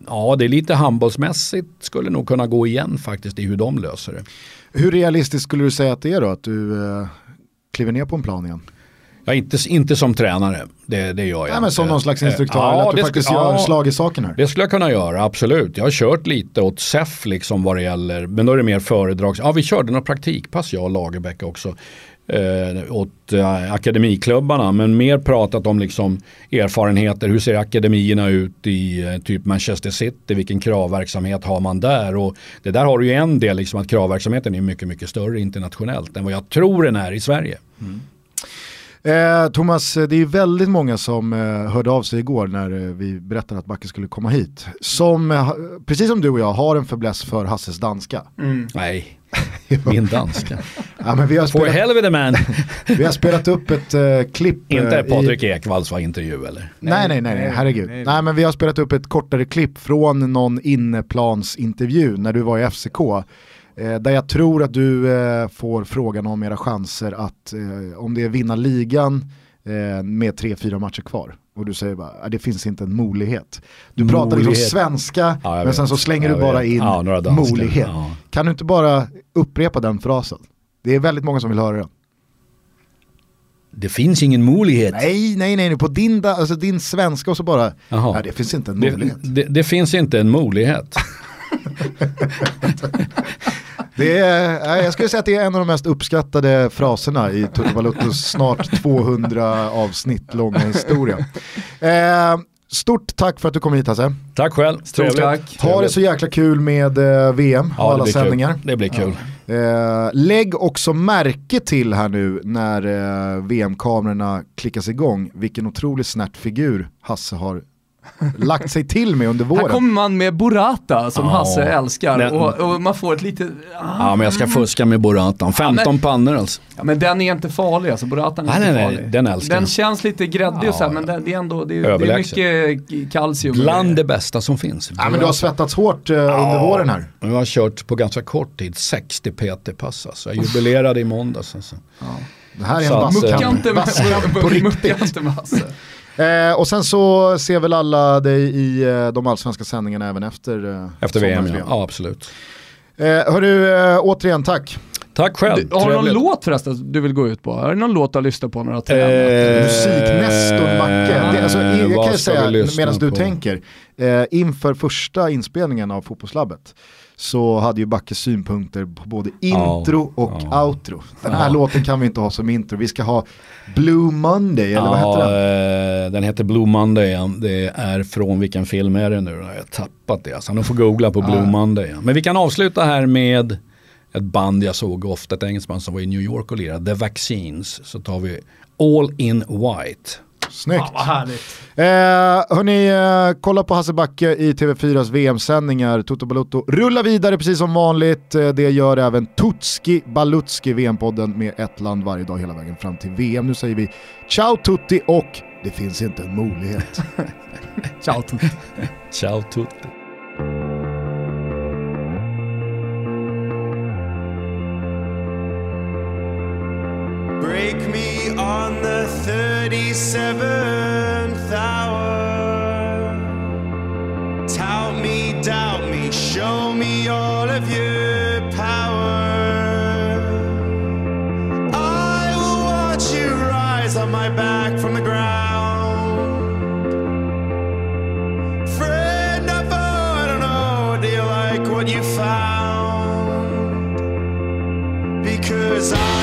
ja, det är lite handbollsmässigt skulle nog kunna gå igen faktiskt i hur de löser det. Hur realistiskt skulle du säga att det är då att du eh, kliver ner på en plan igen? Ja, inte, inte som tränare, det, det gör jag Nej, men som någon slags instruktör, ja, eller att du faktiskt gör ja, slag i saken här. Det skulle jag kunna göra, absolut. Jag har kört lite åt SEF liksom vad det gäller, men då är det mer föredrags. Ja, vi körde några praktikpass jag och Lagerbäck också eh, åt eh, akademiklubbarna men mer pratat om liksom erfarenheter. Hur ser akademierna ut i eh, typ Manchester City? Vilken kravverksamhet har man där? Och det där har du ju en del, liksom att kravverksamheten är mycket, mycket större internationellt än vad jag tror den är i Sverige. Mm. Eh, Thomas, det är väldigt många som eh, hörde av sig igår när eh, vi berättade att Backe skulle komma hit. Som, precis som du och jag, har en fäbless för Hasses danska. Mm. Nej, (laughs) min danska. ja, men vi har spelat, For helvete man. (laughs) vi har spelat upp ett uh, klipp. (laughs) Inte uh, Patrik i... Ekwalls intervju eller? Nej, nej, nej, nej, herregud. Nej, nej, men vi har spelat upp ett kortare klipp från någon inneplansintervju när du var i FCK. Eh, där jag tror att du eh, får frågan om era chanser att, eh, om det är vinna ligan eh, med tre, fyra matcher kvar. Och du säger bara, det finns inte en molighet. Du pratar liksom svenska, ja, men sen så slänger du bara in ja, molighet. Ja. Kan du inte bara upprepa den frasen? Det är väldigt många som vill höra den. Det finns ingen molighet. Nej, nej, nej, på din, alltså din svenska och så bara, nej, det finns inte en molighet. Det, det, det finns inte en molighet. (laughs) (laughs) Det är, jag skulle säga att det är en av de mest uppskattade fraserna i Toto Valutos snart 200 avsnitt långa historia. Eh, stort tack för att du kom hit Hasse. Tack själv. Stort tack. Ha det så jäkla kul med eh, VM och ja, alla sändningar. Kul. Det blir kul. Ja. Eh, lägg också märke till här nu när eh, VM-kamerorna klickas igång vilken otrolig snärt figur Hasse har lagt sig till med under Här våren. kommer man med Burrata som Ja, Hasse älskar den- och, och man får ett litet... Ja, men jag ska fuska med Boratan. 15 pannor alltså. Ja, men den är inte farlig alltså, Burratan är Nej, inte nej, nej, farlig. den älskar Den jag. känns lite gräddig och så här, Ja, men den, det är ändå det är, det är mycket kalcium. Bland det bästa som finns. Ja, men du har svettats hårt eh, under våren här. Jag har kört på ganska kort tid 60 PT-pass. Alltså. Jag jubilerade i måndags. Alltså. Det här är en vasskamp. Mucka (laughs) på mucka inte med Hasse. Eh, och sen så ser väl alla dig i eh, de allsvenska sändningarna även efter eh, Efter VM, ja. ja absolut. Eh, hörru, eh, återigen tack. Tack själv. Du, har du någon låt förresten du vill gå ut på? Har du någon låt du har lyssnat på när du har tränat? Eh, Musiknestorn Macke. Det, alltså, jag kan säga, lyssna medan du tänker, eh, inför första inspelningen av Fotbollslabbet så hade ju Backe synpunkter på både intro och ja. outro. Den här låten kan vi inte ha som intro, vi ska ha Blue Monday, eller vad heter den? eh, den heter Blue Monday. Det är från vilken film är det nu? Jag har tappat det. Alltså, de får googla på Blue Monday. Men vi kan avsluta här med ett band jag såg ofta, ett engelskt band som var i New York och lirade, The Vaccines. Så tar vi All In White. Snyggt. Härligt. Eh, hörni, eh, kolla på Hasse Backe i TV4s VM-sändningar. Toto Balutto rullar vidare precis som vanligt. Eh, det gör även Tutski Balutski, VM-podden med ett land varje dag hela vägen fram till VM. Nu säger vi ciao tutti och det finns inte en möjlighet. (laughs) Ciao Tutti. Ciao tutti. Break me on the 37th hour. Tout me, doubt me, show me all of your power. I will watch you rise on my back from the ground. Friend, I don't know, do you like what you found? Because I